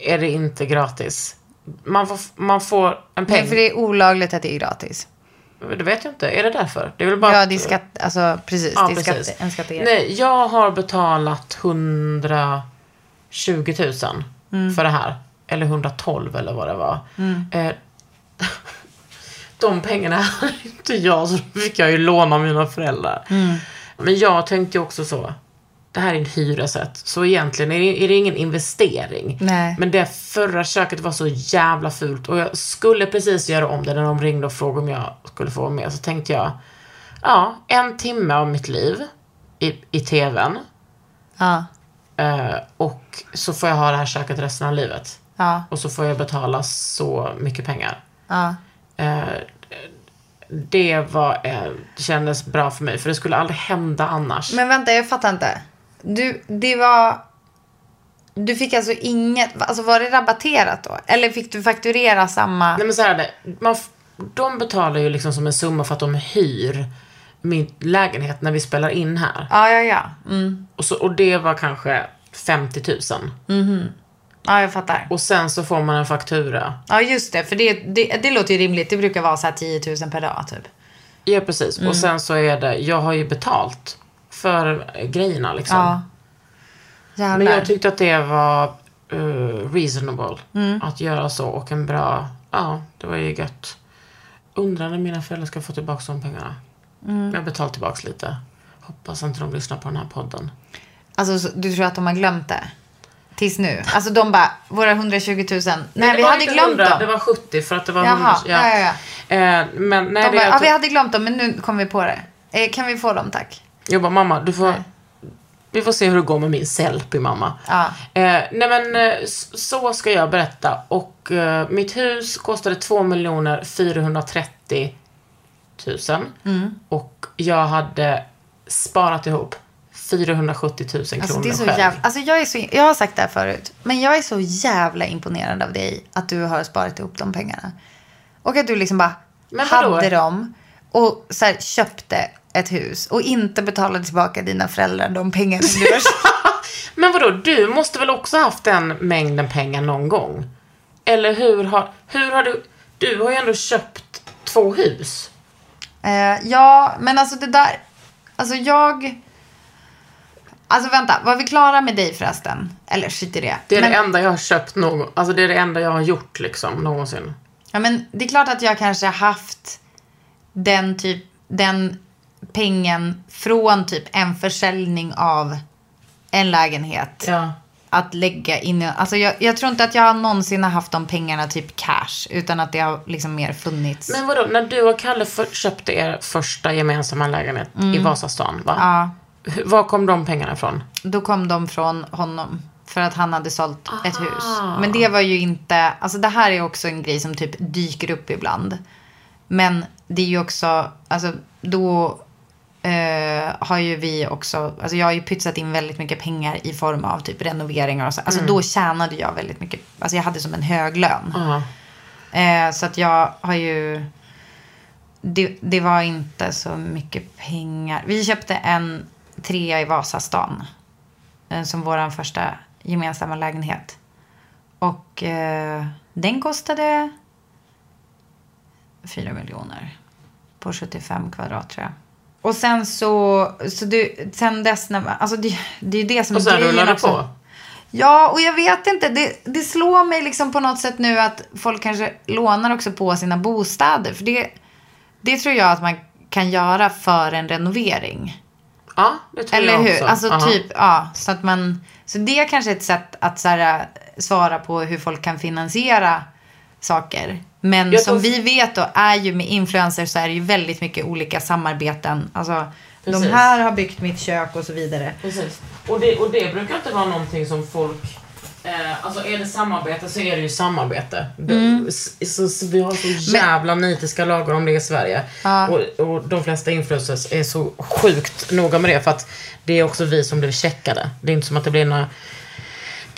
är det inte gratis. Man får, man får en peng. Nej, för det är olagligt att det är gratis. Det vet jag inte. Är det därför? Det är väl bara Ja, det är skatt, alltså precis. Ja, det är precis. skatt, en skattegrej. Nej, jag har betalat 120 000 Mm. för det här. Eller 112 eller vad det var. Eh, [LAUGHS] de pengarna [LAUGHS] hade inte jag, så då fick jag ju låna av mina föräldrar. Mm. Men jag tänkte ju också så. Det här är en hyresrätt, så egentligen är det, är det ingen investering. Nej. Men det förra köket var så jävla fult och jag skulle precis göra om det när de ringde och frågade om jag skulle få vara med. Så tänkte jag, ja, en timme av mitt liv i, i tvn. Ja, Eh, och så får jag ha det här köket resten av livet. ja, Och så får jag betala så mycket pengar. ja. Eh, det var, eh, kändes bra för mig, för det skulle aldrig hända annars. Men vänta, jag fattar inte. Du, det var... Du fick alltså inget... Alltså var det rabatterat då? Eller fick du fakturera samma... Nej men så här det. Man, de betalar ju liksom som en summa för att de hyr min lägenhet när vi spelar in här. Ja, ja, ja. Mm. Och, så, och det var kanske 50 000. Ja, jag fattar. Och sen så får man en faktura. Ja, just det. För det, det, det låter ju rimligt. Det brukar vara så här 10 000 per dag, typ. Ja precis. Mm. Och sen så är det, jag har ju betalt för grejerna liksom. Ja. Jävlar. Men jag tyckte att det var uh, reasonable Mm. att göra så och en bra, ja det var ju gött. Undrar när mina föräldrar ska få tillbaka de pengarna. Mm. Jag har betalt tillbaka lite. Hoppas inte de lyssnar på den här podden. Alltså, så- du tror att de har glömt det? Tills nu? Alltså, de bara, våra 120 000. Nej, det vi hade glömt 100, dem. Det var 70 för att det var Jaha, 100. ja, ja, ja. Eh, men nej, De bara, ja, vi hade glömt dem, men nu kom vi på det. Eh, kan vi få dem, tack? Jag bara, mamma, du får... Nej. Vi får se hur det går med min selfie, mamma. Ja. Eh, nej men, eh, så ska jag berätta. Och eh, mitt hus kostade 2 430 000. Mm. Och jag hade sparat ihop 470 000 kronor Alltså, det är så själv. jävla, alltså jag, är så, jag har sagt det här förut, men jag är så jävla imponerad av dig att du har sparat ihop de pengarna. Och att du liksom bara hade dem och så här, köpte ett hus och inte betalade tillbaka dina föräldrar de pengar du har [LAUGHS] Men vadå, du måste väl också haft den mängden pengar någon gång? Eller hur har, hur har du... Du har ju ändå köpt två hus. Eh, ja, men alltså det där... Alltså jag... Alltså vänta, var vi klara med dig förresten? Eller skit i det. Det är men, det enda jag har köpt någon, alltså det är det enda jag har gjort liksom någonsin. Ja, men det är klart att jag kanske har haft den typ, den pengen från typ en försäljning av en lägenhet. Ja. Att lägga in alltså jag, jag tror inte att jag någonsin har haft de pengarna typ cash. Utan att det har liksom mer funnits. Men vadå, när du och Kalle för, köpte er första gemensamma lägenhet i Vasastan, va? Mm. Ja, Var kom de pengarna ifrån? då kom de från honom. För att han hade sålt ett hus. Men det var ju inte, alltså det här är också en grej som typ dyker upp ibland. Men det är ju också, alltså då eh, har ju vi också, alltså jag har ju pytsat in väldigt mycket pengar i form av typ renoveringar och så. Alltså då tjänade jag väldigt mycket, alltså jag hade som en hög lön. Ja. Eh, så att jag har ju... Det, det var inte så mycket pengar. Vi köpte en trea i Vasastan. Eh, som vår första gemensamma lägenhet. Och den kostade 4 miljoner. På 75 kvadrat tror jag. Och sen så, så du, sen dess när, alltså det, det är ju det som Och är sen grejen rullar det också. på. Ja, och jag vet inte. Det, det slår mig liksom på något sätt nu att folk kanske lånar också på sina bostäder. För det, det tror jag att man kan göra för en renovering. Ja, det tror Eller jag hur? också. Alltså Aha. typ, ja. Så att man... Så det är kanske ett sätt att så här, svara på hur folk kan finansiera saker. Men som vi vet då är ju med influencers så är det ju väldigt mycket olika samarbeten. Alltså, de Precis. här har byggt mitt kök och så vidare. Precis. Och det, och det brukar inte vara någonting som folk... Eh, alltså är det samarbete så är det ju samarbete. Mm. Så, så vi har så jävla nitiska lagar om det i Sverige. Och, och de flesta influencers är så sjukt noga med det för att det är också vi som blir checkade. Det är inte som att det blir några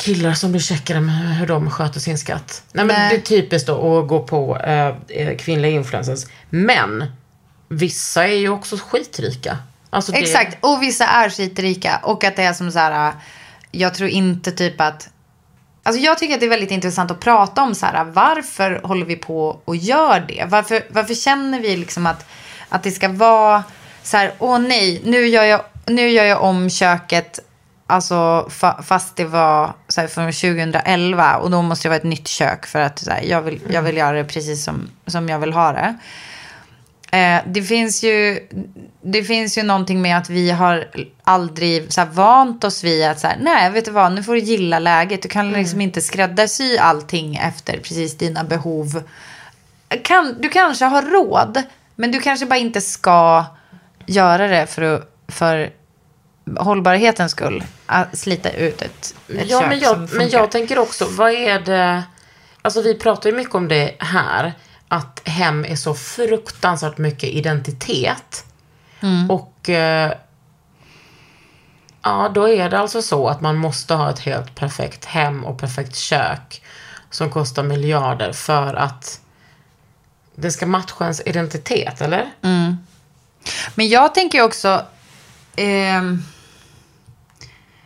killar som blir checkade med hur de sköter sin skatt. Nej men Nej. det är typiskt då att gå på eh, eh, kvinnliga influencers. Men vissa är ju också skitrika. Alltså det, Exakt, och vissa är skitrika. Och att det är som så här, jag tror inte typ att Alltså jag tycker att det är väldigt intressant att prata om så här, varför håller vi på och gör det? Varför, varför känner vi liksom att, att det ska vara så här, åh nej, nu gör jag, nu gör jag om köket, alltså fa, fast det var så här, från 2011 och då måste det vara ett nytt kök för att så här, jag, vill, jag vill göra det precis som, som jag vill ha det. Eh, det, finns ju, det finns ju någonting med att vi har aldrig så här, vant oss vid att så här, nej, vet du vad, nu får du gilla läget. Du kan liksom inte skräddarsy allting efter precis dina behov. Kan, du kanske har råd, men du kanske bara inte ska göra det för, att- för hållbarhetens skull. Att slita ut ett, ett Ja, kök men som jag, men funkar. jag tänker också, vad är det... Alltså vi pratar ju mycket om det här, att hem är så fruktansvärt mycket identitet. Mm. Och eh, ja, då är det alltså så att man måste ha ett helt perfekt hem och perfekt kök som kostar miljarder för att det ska matcha ens identitet, eller? Men jag tänker också... ehm,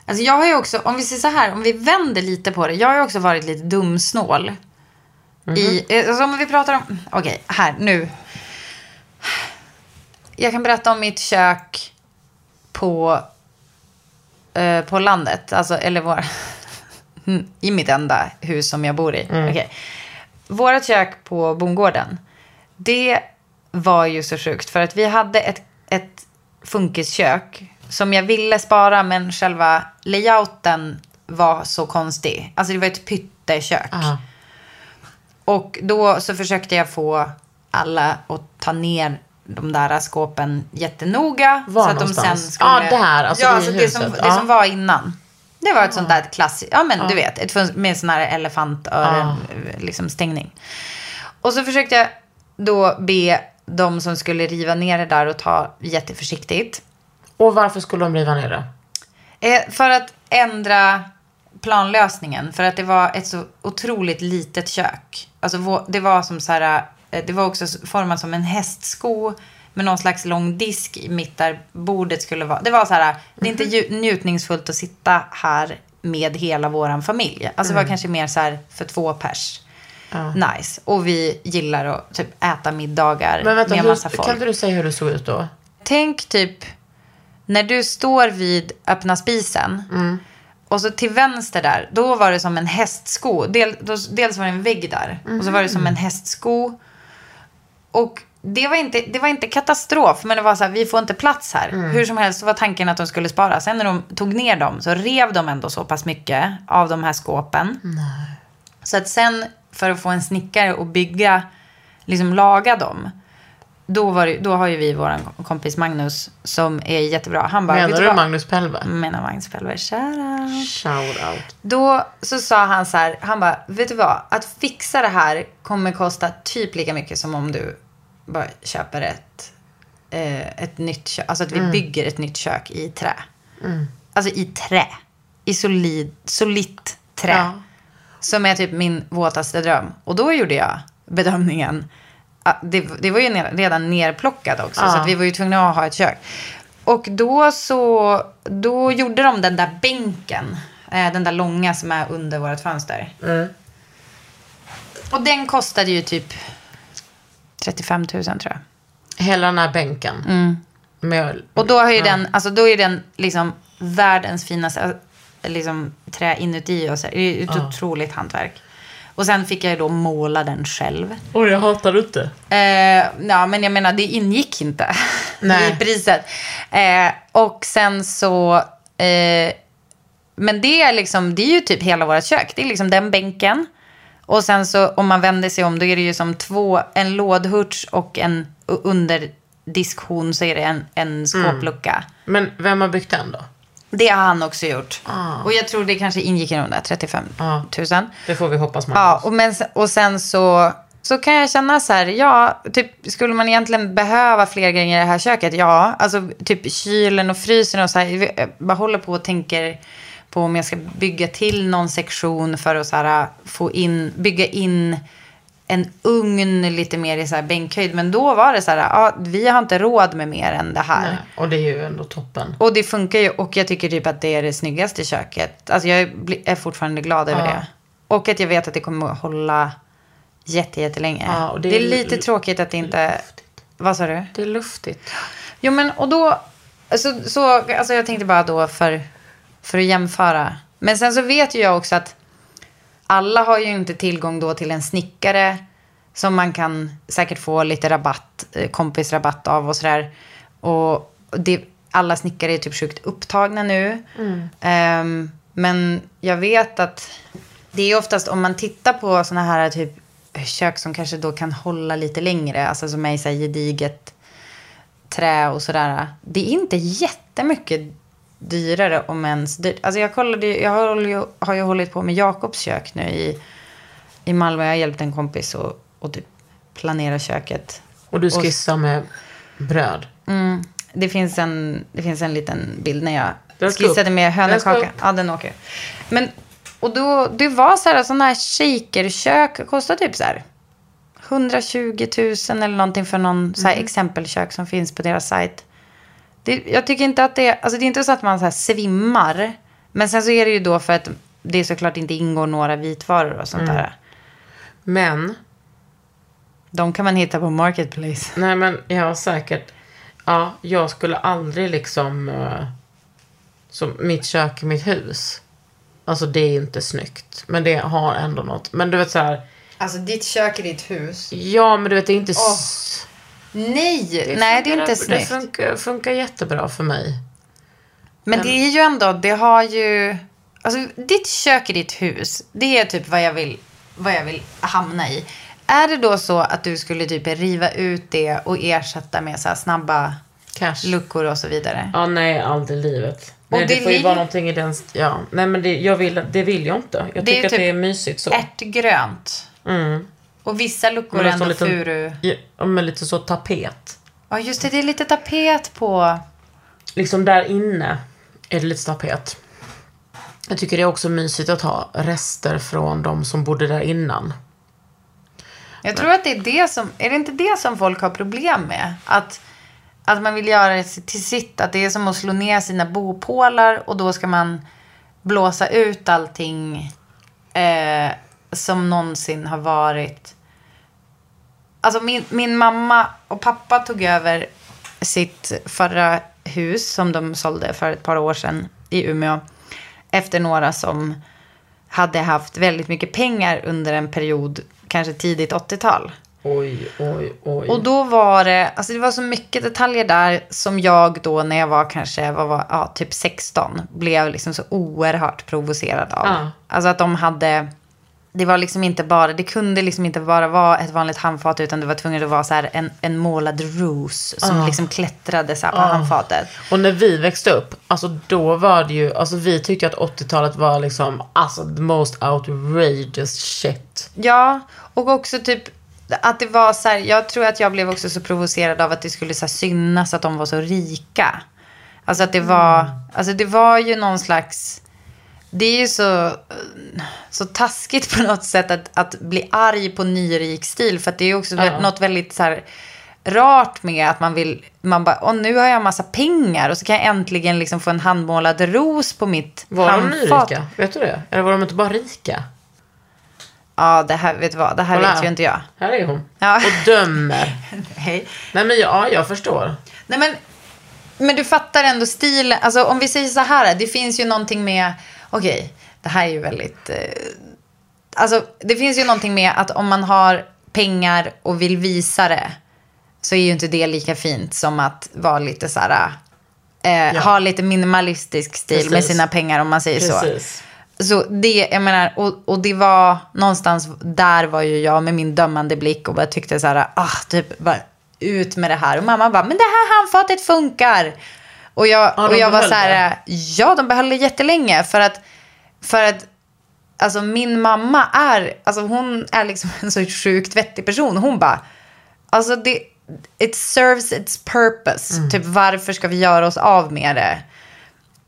alltså jag har ju också, om vi säger så här, om vi vänder lite på det. Jag har ju också varit lite dumsnål. I, eh, alltså om vi pratar om, okej, här, nu. Jag kan berätta om mitt kök på, eh, på landet. Alltså, eller vår, [LAUGHS] i mitt enda hus som jag bor i. Okej. Vårat kök på bondgården. Det var ju så sjukt. För att vi hade ett, ett funkiskök som jag ville spara. Men själva layouten var så konstig. Alltså det var ett pyttekök. Ja. Och då så försökte jag få alla att ta ner de där skåpen jättenoga. Var så att de någonstans? sen skulle... Ja, där, alltså ja, alltså det, som, det som var innan. Det var ett sånt där klassiskt, ja men du vet, ett med sån här elefantöron, liksom stängning. Och så försökte jag då be de som skulle riva ner det där och ta jätteförsiktigt. Och varför skulle de riva ner det? Eh, för att ändra planlösningen. För att det var ett så otroligt litet kök. Alltså det var som så här, eh, det var också format som en hästsko med någon slags lång disk i mitt där bordet skulle vara. Det var så här, det är inte ju- njutningsfullt att sitta här med hela våran familj. Alltså det var kanske mer så här för två pers. Nice. Och vi gillar att typ äta middagar Men vänta, med hur, massa folk. kan inte du säga hur det såg ut då? Tänk typ när du står vid öppna spisen. Och så till vänster där, då var det som en hästsko. Del, då, dels var det en vägg där. Och så var det som en hästsko. Och det var, inte, det var inte katastrof, men det var så här, vi får inte plats här. Hur som helst så var tanken att de skulle spara. Sen när de tog ner dem så rev de ändå så pass mycket av de här skåpen. Så att sen för att få en snickare att bygga, liksom laga dem. Då, var det, då har ju vi vår kompis Magnus som är jättebra. Han bara, Menar du vad? Magnus Pelve? Menar Magnus Pelver, shoutout. Shout out. Då så sa han så här, han bara, vet du vad? Att fixa det här kommer kosta typ lika mycket som om du bara köper ett, eh, ett nytt kök. Alltså att vi bygger ett nytt kök i trä. Alltså i trä. I solid, solitt trä. Ja. Som är typ min våtaste dröm. Och då gjorde jag bedömningen. Att Det, det var ju ner, redan nerplockat också. Så Ja. att vi var ju tvungna att ha ett kök. Och då så, då gjorde de den där bänken. Eh, den där långa som är under vårt fönster. Och den kostade ju typ 35 000 tror jag. Hela den här bänken. Med, Mm. Och då har ju den, alltså då är den liksom världens finaste äh, liksom, trä inuti och så. Det är ett otroligt hantverk. Och sen fick jag ju då måla den själv. Oj, jag hatar inte. Eh, ja, men jag menar, det ingick inte [LAUGHS] Nej. i priset. Eh, och sen så... Eh, men det är liksom, det är ju typ hela vårt kök. Det är liksom den bänken. Och sen så om man vänder sig om, då är det ju som två, en lådhurts och en och under diskhon så är det en, en skåplucka. Men vem har byggt den då? Det har han också gjort. Ah. Och jag tror det kanske ingick i de där 35 000. Det får vi hoppas Magnus. Ja, och, men, och sen så, så kan jag känna så här, ja, typ, skulle man egentligen behöva fler grejer i det här köket? Ja, alltså typ kylen och frysen och så här. Jag bara håller på och tänker på om jag ska bygga till någon sektion för att så här, få in, bygga in en ugn lite mer i så här bänkhöjd. Men då var det så här, ja, vi har inte råd med mer än det här. Nej, och det är ju ändå toppen. Och det funkar ju och jag tycker typ att det är det snyggaste köket. Alltså jag är fortfarande glad över Ja. det. Och att jag vet att det kommer att hålla jätte, jättelänge. Ja, och det, det är är lite tråkigt att det inte... Vad sa du? Det är luftigt. Jo, men och då... Så, så, alltså jag tänkte bara då för, för att jämföra. Men sen så vet ju jag också att alla har ju inte tillgång då till en snickare som man kan säkert få lite rabatt, eh, kompisrabatt av och sådär. Och det, alla snickare är typ sjukt upptagna nu. Ehm, men jag vet att det är oftast om man tittar på sådana här typ kök som kanske då kan hålla lite längre, alltså som är i så här gediget trä och sådär. Det är inte jättemycket dyrare om ens dyrt. Alltså jag kollade jag har ju, har ju hållit på med Jakobs kök nu i, i Malmö. Jag har hjälpt en kompis och, och typ planera köket. Och du skissar med bröd. Mm, det, finns en, det finns en liten bild när jag Den skissade upp. med hönökaka. Ja, den åker. Men, och då, det var så här, sådana här shakerkök kostar typ så här 120 000 eller någonting för någon så här Mm. exempelkök som finns på deras sajt. Det, jag tycker inte att det, alltså det är inte så att man så här svimmar. Men sen så är det ju då för att det såklart inte ingår några vitvaror och sånt Mm. där. Men, De kan man hitta på Marketplace. nej men ja säkert. Ja, jag skulle aldrig liksom, eh, som mitt kök i mitt hus. Alltså det är inte snyggt. Men det har ändå något. Men du vet så här. Alltså ditt kök i ditt hus. Ja men du vet det är inte... s- Nej, nej det är inte Det snyggt. funkar, funkar jättebra för mig. Men det är ju ändå, det har ju... Alltså ditt kök i ditt hus, det är typ vad jag vill, vad jag vill hamna i. Är det då så att du skulle typ riva ut det och ersätta med så snabba Cash. luckor och så vidare? Ja, nej, aldrig i livet. Nej, det, det får ju vara någonting i den... Ja, nej men det, jag vill, det vill jag inte. Jag Det är tycker att typ det är mysigt så. Ärtgrönt. Mm. Och vissa luckor är det ändå lite- furu. Ja, men lite så tapet. Ja, just det. Det är lite tapet på... Liksom där inne är det lite tapet. Jag tycker det är också mysigt att ha rester från de som bodde där innan. Jag tror att det är det som... Är det inte det som folk har problem med? Att, att man vill göra det till sitt. Att det är som att slå ner sina bopålar och då ska man blåsa ut allting eh, som någonsin har varit. Alltså min, min mamma och pappa tog över sitt förra hus som de sålde för ett par år sedan i Umeå. Efter några som hade haft väldigt mycket pengar under en period, kanske tidigt 80-tal. Oj, oj, oj. Och då var det, alltså det var så mycket detaljer där som jag då när jag var kanske, vad var, ja, typ 16, blev liksom så oerhört provocerad av. Ja. Alltså att de hade, det var liksom inte bara, det kunde liksom inte bara vara ett vanligt handfat utan det var tvunget att vara så här en, en målad ros som liksom klättrade så på handfatet. Och när vi växte upp, alltså då var det ju, alltså vi tyckte att 80-talet var liksom, alltså the most outrageous shit. Ja, och också typ att det var så här, jag tror att jag blev också så provocerad av att det skulle så här synas att de var så rika. Alltså att det var, alltså det var ju någon slags, det är ju så, så taskigt på något sätt att, att bli arg på nyrik stil. För att det är också Ja. något väldigt så här rart med att man vill, man bara, åh nu har jag massa pengar och så kan jag äntligen liksom få en handmålad ros på mitt Var de handfat. nyrika? Vet du det? Eller var de inte bara rika? Ja, det här, vet du vad, det här Kolla. vet ju inte jag. Här är hon. Ja. Och dömer. [LAUGHS] Hej. Nej men ja, jag förstår. Nej men, men du fattar ändå stilen. Alltså om vi säger så här, det finns ju någonting med, okej, det här är ju väldigt, eh, alltså det finns ju någonting med att om man har pengar och vill visa det så är ju inte det lika fint som att vara lite så här, eh, Ja. ha lite minimalistisk stil med Precis. sina pengar om man säger så. Precis. Så det, jag menar, och, och det var någonstans, där var ju jag med min dömande blick och bara tyckte så här, ah, typ, bara ut med det här. Och mamma bara, men det här handfatet funkar. Och jag, Ja, och jag var så här, ja, de behöll det jättelänge. För att, för att alltså min mamma är, alltså hon är liksom en så sjukt vettig person. Hon bara, alltså det, it serves its purpose. Typ varför ska vi göra oss av med det?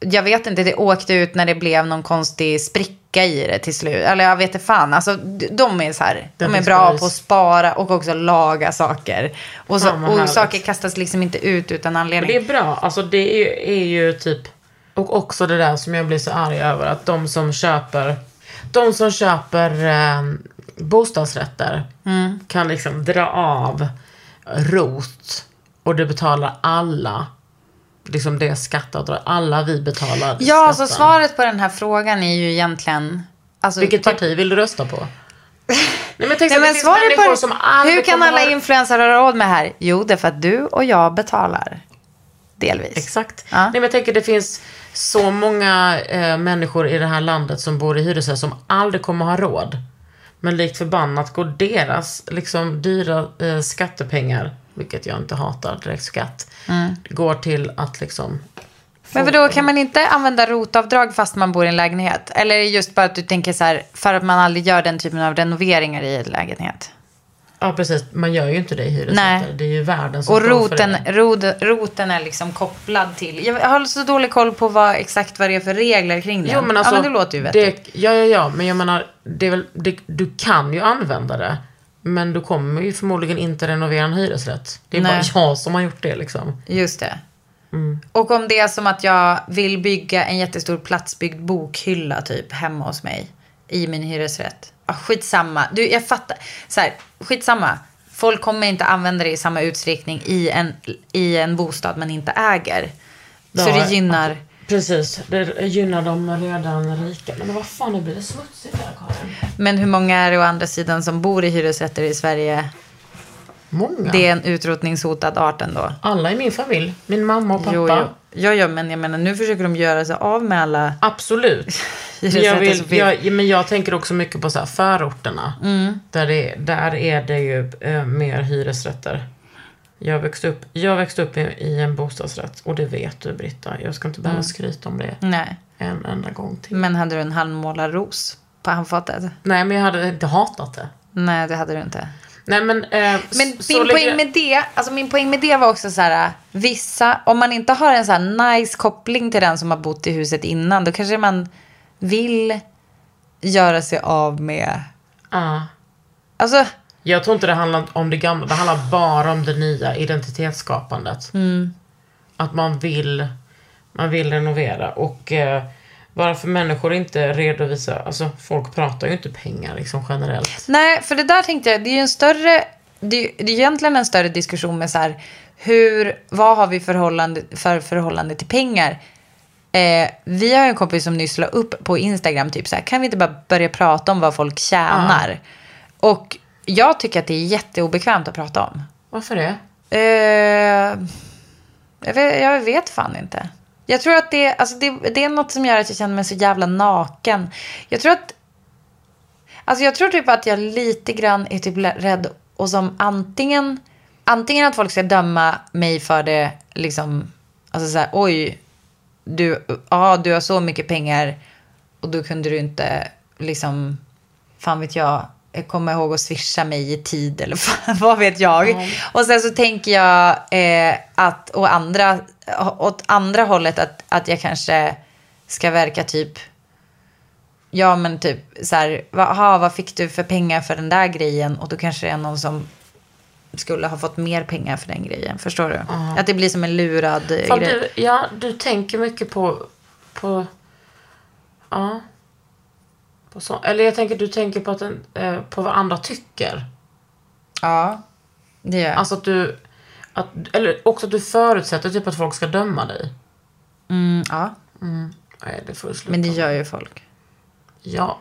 Jag vet inte, det åkte ut när det blev någon konstig spricka i det till slut. Eller jag vet inte fan. Alltså, de är så här, de är bra på att spara och också laga saker. Och, så, vad och saker kastas liksom inte ut utan Men anledning. det är bra. Alltså det är ju, är ju typ... Och också det där som jag blir så arg över. Att de som köper... de som köper eh, bostadsrätter kan liksom dra av rot och det betalar alla. Liksom det skatteavdrag. Alla vi betalar Ja, så skatten. svaret på den här frågan är ju egentligen... Alltså, Vilket parti vill du rösta på? Nej men tänk Nej, så men det svaret på som Hur kan alla ha- influencers ha råd med det här? Jo, det är för att du och jag betalar. Delvis. Exakt. Ja. Nej, men jag tänker det finns så många eh, människor i det här landet som bor i hyresrätt som aldrig kommer ha råd. Men likt förbannat går deras liksom dyra eh, skattepengar, vilket jag inte hatar, direkt skatt, går till att liksom... Mm. Men vadå, kan man inte använda rotavdrag fast man bor i en lägenhet? Eller är det just bara att du tänker så här, för att man aldrig gör den typen av renoveringar i en lägenhet? Ja precis, man gör ju inte det i hyresrätter. Det är ju världen som Och roten, rod, roten är liksom kopplad till... Jag har så dålig koll på vad, exakt vad det är för regler kring det. Jo, men alltså, ja, men det låter ju vettigt. Ja, ja, ja. Men jag menar, det är väl, det, du kan ju använda det. Men du kommer ju förmodligen inte renovera en hyresrätt. Det är Nej. bara jag som har gjort det liksom. Just det. Mm. Och om det är som att jag vill bygga en jättestor platsbyggd bokhylla typ hemma hos mig i min hyresrätt. Ja, skitsamma. Du, jag fattar. Så här, skitsamma. Folk kommer inte använda det i samma utsträckning i en, i en bostad man inte äger. Så Ja, det gynnar... Precis, det gynnar de redan rika. Men vad fan, nu blir det smutsigt här Karin. Men hur många är det å andra sidan som bor i hyresrätter i Sverige? Många. Det är en utrotningshotad art ändå. Alla i min familj. Min mamma och pappa. Jo, jo. Ja, ja, men jag menar nu försöker de göra sig av med alla Absolut. [LAUGHS] Men jag, vill, jag, men jag tänker också mycket på så förorterna. Mm. Där, det, där är det ju eh, mer hyresrätter. Jag växte upp, jag växte upp i, en bostadsrätt och det vet du Britta. Jag ska inte behöva Mm. skryta om det Nej. en enda gång till. Men hade du en halvmålad ros på handfatet? Nej men jag hade inte hatat det. Nej, det hade du inte. Nej men... Eh, Men min poäng, med det, alltså min poäng med det var också så här, vissa, om man inte har en så nice koppling till den som har bott i huset innan, då kanske man vill göra sig av med, Ja. alltså, Jag tror inte det handlar om det gamla, det handlar bara om det nya identitetsskapandet. Mm. Att man vill, man vill renovera och eh, varför människor inte redovisar, alltså folk pratar ju inte pengar liksom generellt. nej, för det där tänkte jag, det är ju en större, det är, det är egentligen en större diskussion med så här, hur, vad har vi förhållande, för förhållande till pengar? Eh, vi har en kompis som nyss la upp på Instagram, typ så här, kan vi inte bara börja prata om vad folk tjänar? Och jag tycker att det är jätteobekvämt att prata om. Varför det? Eh, jag, vet, jag vet fan inte. Jag tror att det, alltså det, det är något som gör att jag känner mig så jävla naken. Jag tror att... Alltså jag tror typ att jag lite grann är typ rädd och som antingen... Antingen att folk ska döma mig för det liksom... Alltså så här, oj. Du, ja, du har så mycket pengar och då kunde du inte liksom... Fan vet jag. Komma ihåg att swisha mig i tid eller [LAUGHS] vad vet jag. Och sen så tänker jag eh, att å andra, åt andra hållet att, att jag kanske ska verka typ Ja men typ så här, aha, vad fick du för pengar för den där grejen? Och då kanske det är någon som skulle ha fått mer pengar för den grejen. Förstår du? Att det blir som en lurad eh, Fan, grej. du, ja, du tänker mycket på, på, ja. På så, eller jag tänker, du tänker på, att den, eh, på vad andra tycker. Ja, det gör jag. Alltså att du, att, eller också att du förutsätter typ att folk ska döma dig. Mm, ja, Nej, det får du sluta men det gör ju folk. Ja,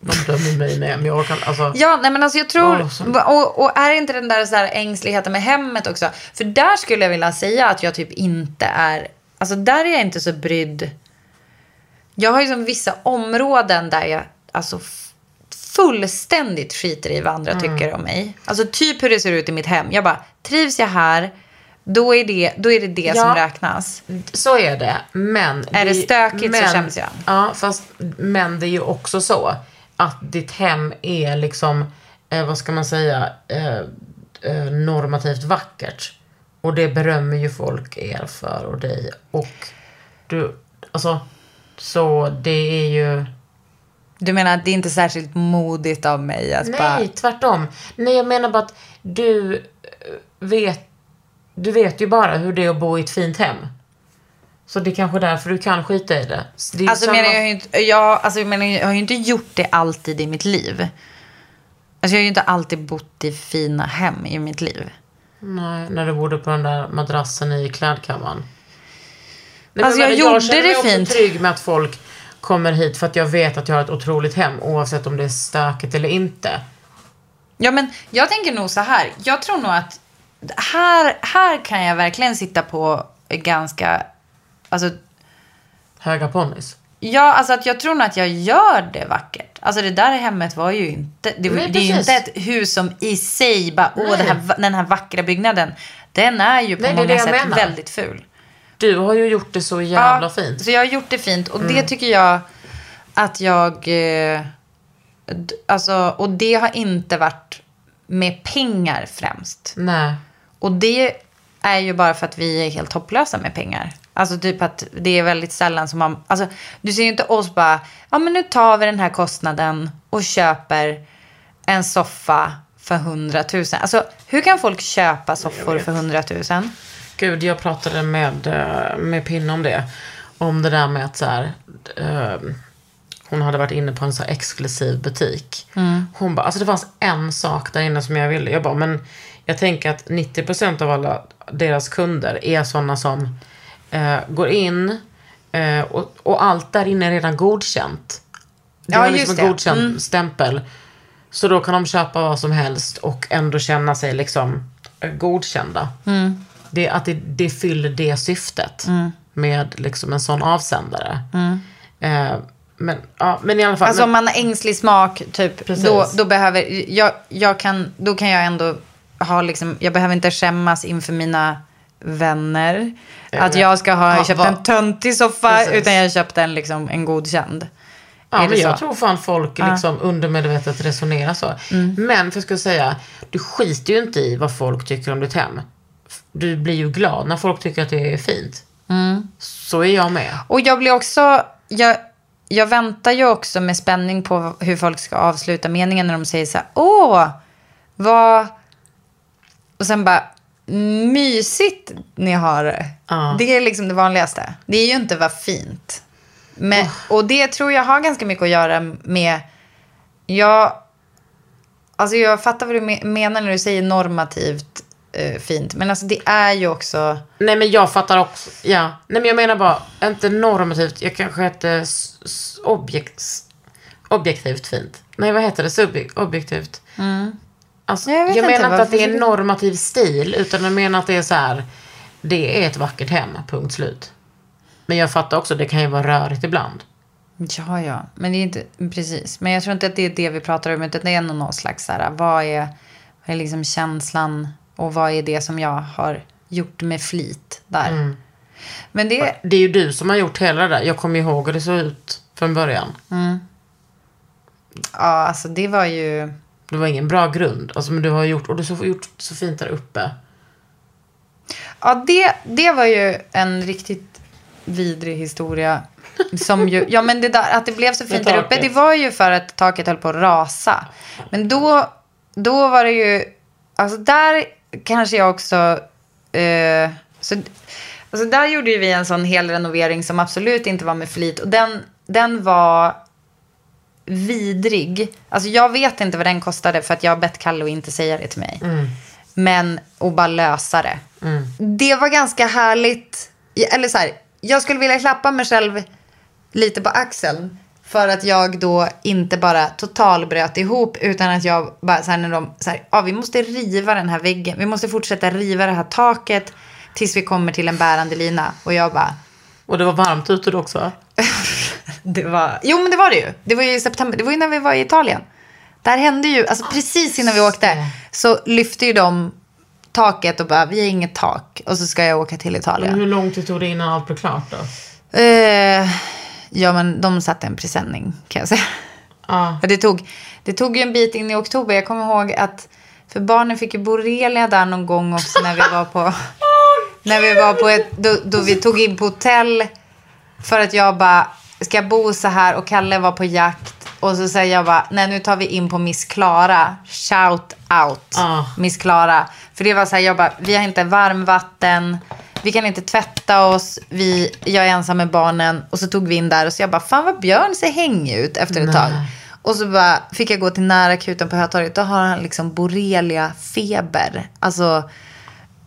de dömer mig med. Men jag kan, alltså. Ja, nej men alltså jag tror, och, och är inte den där, så här ängsligheten med hemmet också? För där skulle jag vilja säga att jag typ inte är, alltså där är jag inte så brydd. Jag har ju som vissa områden där jag alltså fullständigt skiter i vad andra tycker om mig. Alltså typ hur det ser ut i mitt hem. Jag bara, trivs jag här, då är det då är det, det Ja. som räknas. Så är det, men... Är det stökigt så skäms jag. Ja, fast, men det är ju också så att ditt hem är liksom, eh, vad ska man säga, eh, eh, normativt vackert. Och det berömmer ju folk er för och dig. Och du, alltså, så det är ju... Du menar att det är inte särskilt modigt av mig att bara... Nej, tvärtom. Nej, jag menar bara att du eh, vet, du vet ju bara hur det är att bo i ett fint hem. Så det är kanske därför du kan skita i det. Det Alltså, samma- menar jag, har ju inte, jag, alltså jag, menar, jag har ju inte gjort det alltid i mitt liv. Alltså jag har ju inte alltid bott i fina hem i mitt liv. Nej, när du bodde på den där madrassen i klädkammaren. Nej, Alltså, jag menar, gjorde känner det mig också fint. trygg med att folk kommer hit för att jag vet att jag har ett otroligt hem oavsett om det är stökigt eller inte. Ja, men jag tänker nog så här. Jag tror nog att här, här kan jag verkligen sitta på ganska... Alltså, Höga ponnys. ja, alltså att jag tror nog att jag gör det vackert. Alltså det där hemmet var ju inte... Det, Nej, det är ju inte ett hus som i sig bara, åh, det här, den här vackra byggnaden. Den är ju på Nej, många sätt menar. väldigt ful. Du har ju gjort det så jävla fint. Så jag har gjort det fint. Och Mm. det tycker jag att jag... Eh, alltså, och det har inte varit med pengar främst. Nej. Och det är ju bara för att vi är helt hopplösa med pengar. Alltså typ att det är väldigt sällan som man... Alltså du ser ju inte oss bara, ja men nu tar vi den här kostnaden och köper en soffa för 100 000. Alltså hur kan folk köpa soffor för 100 000? Gud, jag pratade med, eh, med Pinne om det. Om det där med att så här, eh, hon hade varit inne på en så exklusiv butik. Hon bara, alltså det fanns en sak där inne som jag ville. Jag bara, men jag tänker att 90% av alla deras kunder är sådana som eh, går in eh, och, och allt där inne är redan godkänt. Det Ja, har liksom en godkänd stämpel. Så då kan de köpa vad som helst och ändå känna sig liksom eh, godkända. Mm. Det, att det, det fyller det syftet med liksom en sån avsändare. Eh, men, ja, men i alla fall. Mm. Alltså om men, man har ängslig smak, typ, Precis. då, då behöver jag, jag kan, då kan jag ändå ha liksom, jag behöver inte skämmas inför mina vänner. att jag ska ha Ja, köpt vad- en töntig soffa, Precis. utan jag har köpt en, liksom, en godkänd. ja, men jag så? tror fan folk liksom undermedvetet resonerar så. Mm. Men för jag ska säga, du skiter ju inte i vad folk tycker om ditt hem. Du blir ju glad när folk tycker att det är fint. Mm. Så är jag med. Och jag blir också, jag, jag väntar ju också med spänning på hur folk ska avsluta meningen när de säger så här, åh, vad... Och sen bara, mysigt ni har det. Ja. Det är liksom det vanligaste. Det är ju inte vad fint. Men, Och det tror jag har ganska mycket att göra med, jag, alltså jag fattar vad du me- menar när du säger normativt eh, fint. Men alltså det är ju också, Nej men jag fattar också. Ja. Nej men jag menar bara, inte normativt. Jag kanske heter objekt, objektivt fint. Nej vad heter det? Subjek, objektivt. Alltså, Jag jag menar inte, att det är försöker- normativ stil. Utan jag menar att det är så här. Det är ett vackert hem, punkt slut. Men jag fattar också, det kan ju vara rörigt ibland. Ja, ja. Men det är inte, precis. Men jag tror inte att det är det vi pratar om. Utan det är någon slags så här, vad är, vad är liksom känslan och vad är det som jag har gjort med flit där. Men det, Det är ju du som har gjort hela det där. Jag kommer ihåg hur det såg ut från början. ja, alltså det var ju, Det var ingen bra grund. Alltså, men du har gjort, och du har gjort så fint där uppe. ja det, det var ju en riktigt vidrig historia. [LAUGHS] Som ju, ja men det där, att det blev så fint där uppe, det var ju för att taket höll på att rasa. Men då, då var det ju, alltså där kanske jag också, eh, så, alltså där gjorde ju vi en sån hel renovering som absolut inte var med flit. Och den, den var vidrig. Alltså jag vet inte vad den kostade för att jag har bett Kalle att inte säga det till mig. Men att bara lösa det. Det var ganska härligt. Eller så här, jag skulle vilja klappa mig själv lite på axeln. För att jag då inte bara total bröt ihop utan att jag bara så här när de så här, ja vi måste riva den här väggen. Vi måste fortsätta riva det här taket tills vi kommer till en bärande lina. Och jag bara, Och det var varmt ute då också [LAUGHS] det var, jo men det var det ju. Det var ju i september, det var ju när vi var i Italien. Där hände ju, alltså precis innan vi åkte så lyfte ju de taket och bara, vi har inget tak. Och så ska jag åka till Men Italien. hur lång tid tog det innan allt blev klart då? Eh, ja men de satte en presenning kan jag säga. Ja. För det tog, det tog ju en bit in i oktober. Jag kommer ihåg att, för barnen fick ju borrelia där någon gång också när vi var på, [LAUGHS] när vi var på ett, då, då vi tog in på hotell. För att jag bara, ska jag bo så här? Och Kalle var på jakt. Och så säger jag bara, nej nu tar vi in på Miss Klara. Shout out. Ah. Miss Klara. För det var så här, jag bara, vi har inte varmvatten. Vi kan inte tvätta oss, vi, jag är ensam med barnen. Och så tog vi in där och så jag bara, fan vad Björn ser hängig ut efter ett tag. Och så bara fick jag gå till närakuten på Hötorget. Då har han liksom borrelia feber. Alltså,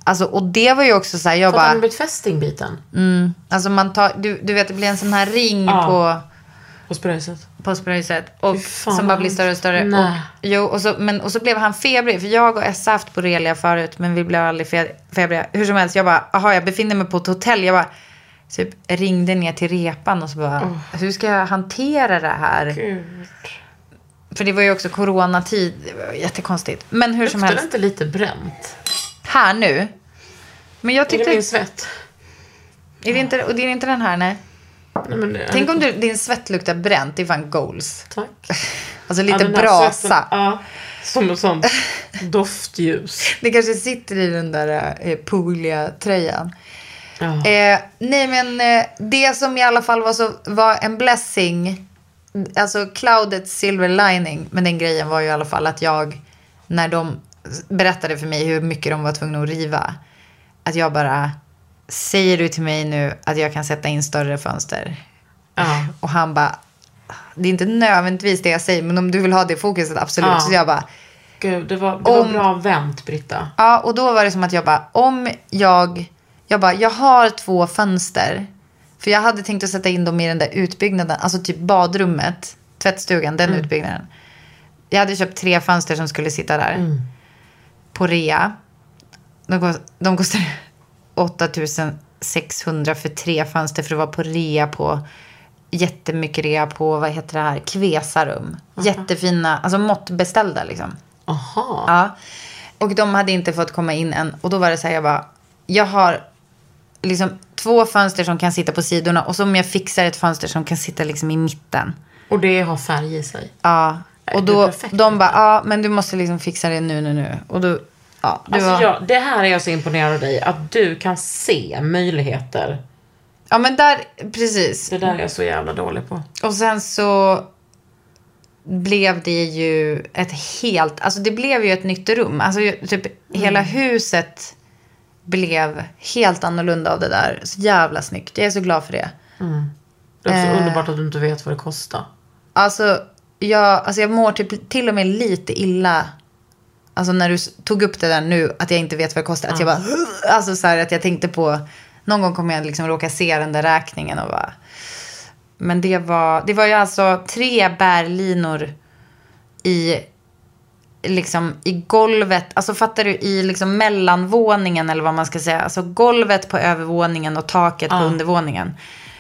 alltså, och det var ju också så här, jag För att han bara, har blivit fästingbiten alltså man tar, du, du vet det blir en sån här ring Ja. på på sprayset. på sprayset. Och fan, som bara blir större och större. Och, jo, och, så, men, och så blev han febrig. För jag och Essa har haft borrelia förut. Men vi blev aldrig fe- febriga. Hur som helst, jag bara, aha, jag befinner mig på ett hotell. Jag bara, typ ringde ner till repan och så bara, hur ska jag hantera det här? Gud. För det var ju också coronatid. Det var jättekonstigt. Men hur som Luktar det helst, inte lite bränt? här nu. Men jag Är tyckte, det min svett? är det inte, och det är inte den här, nej. Men Tänk om du, din svett luktar bränt, det är fan goals. Tack. Alltså Ja, lite den här brasa. svetten, Ja, som ett sånt doftljus. [LAUGHS] Det kanske sitter i den där eh, pooliga tröjan. Ja. Eh, nej men eh, det som i alla fall var, så, var en blessing. Alltså cloudets silver lining. Men den grejen var ju i alla fall att jag. När de berättade för mig hur mycket de var tvungna att riva. Att jag bara. Säger du till mig nu att jag kan sätta in större fönster? Ja. Och han bara. Det är inte nödvändigtvis det jag säger. Men om du vill ha det fokuset absolut. Ja. Så jag bara. Gud, det var, det var Om- bra vänt, Britta. Ja, och då var det som att jag bara, om jag, jag bara, jag har två fönster. För jag hade tänkt att sätta in dem i den där utbyggnaden, alltså typ badrummet, tvättstugan, den utbyggnaden. Jag hade köpt tre fönster som skulle sitta där. På rea. De, de kostade 8600 för tre fönster för att vara på rea på jättemycket rea på, vad heter det här, Kvesarum. Jättefina, alltså måttbeställda liksom. Aha. Ja. Och de hade inte fått komma in än. Och då var det så här, jag bara, jag har liksom två fönster som kan sitta på sidorna. Och så om jag fixar ett fönster som kan sitta liksom i mitten. Och det har färg i sig. Ja. Och då, de bara, ja men du måste liksom fixa det nu, nu, nu. Och då, ja. Det Alltså var, jag, det här är jag så imponerad av dig. Att du kan se möjligheter. ja men där, precis. Det där är jag så jävla dålig på. Och sen så blev det ju ett helt, alltså det blev ju ett nytt rum. Alltså typ hela huset blev helt annorlunda av det där. Så jävla snyggt. Jag är så glad för det. Det är också Eh. underbart att du inte vet vad det kostar. Alltså jag, alltså jag mår typ till och med lite illa. Alltså när du tog upp det där nu, att jag inte vet vad det kostar. Att jag bara, alltså så här att jag tänkte på, någon gång kommer jag liksom råka se den där räkningen och bara. Men det var, det var ju alltså tre bärlinor i, liksom i golvet. Alltså fattar du, i liksom mellanvåningen eller vad man ska säga. Alltså golvet på övervåningen och taket på undervåningen.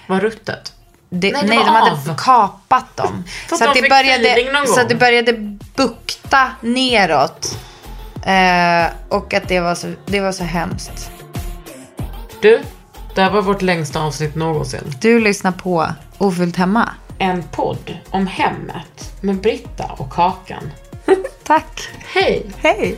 Vad ruttet. Det, Nej, nej, var de hade kapat dem. [LAUGHS] Så, att de det började, så att det började bukta neråt. Eh, och att det var, så, det var så hemskt. Du, det här var vårt längsta avsnitt någonsin. Du lyssnar på Ofyllt hemma. En podd om hemmet med Britta och Kakan. [LAUGHS] Tack. Hej! Hej.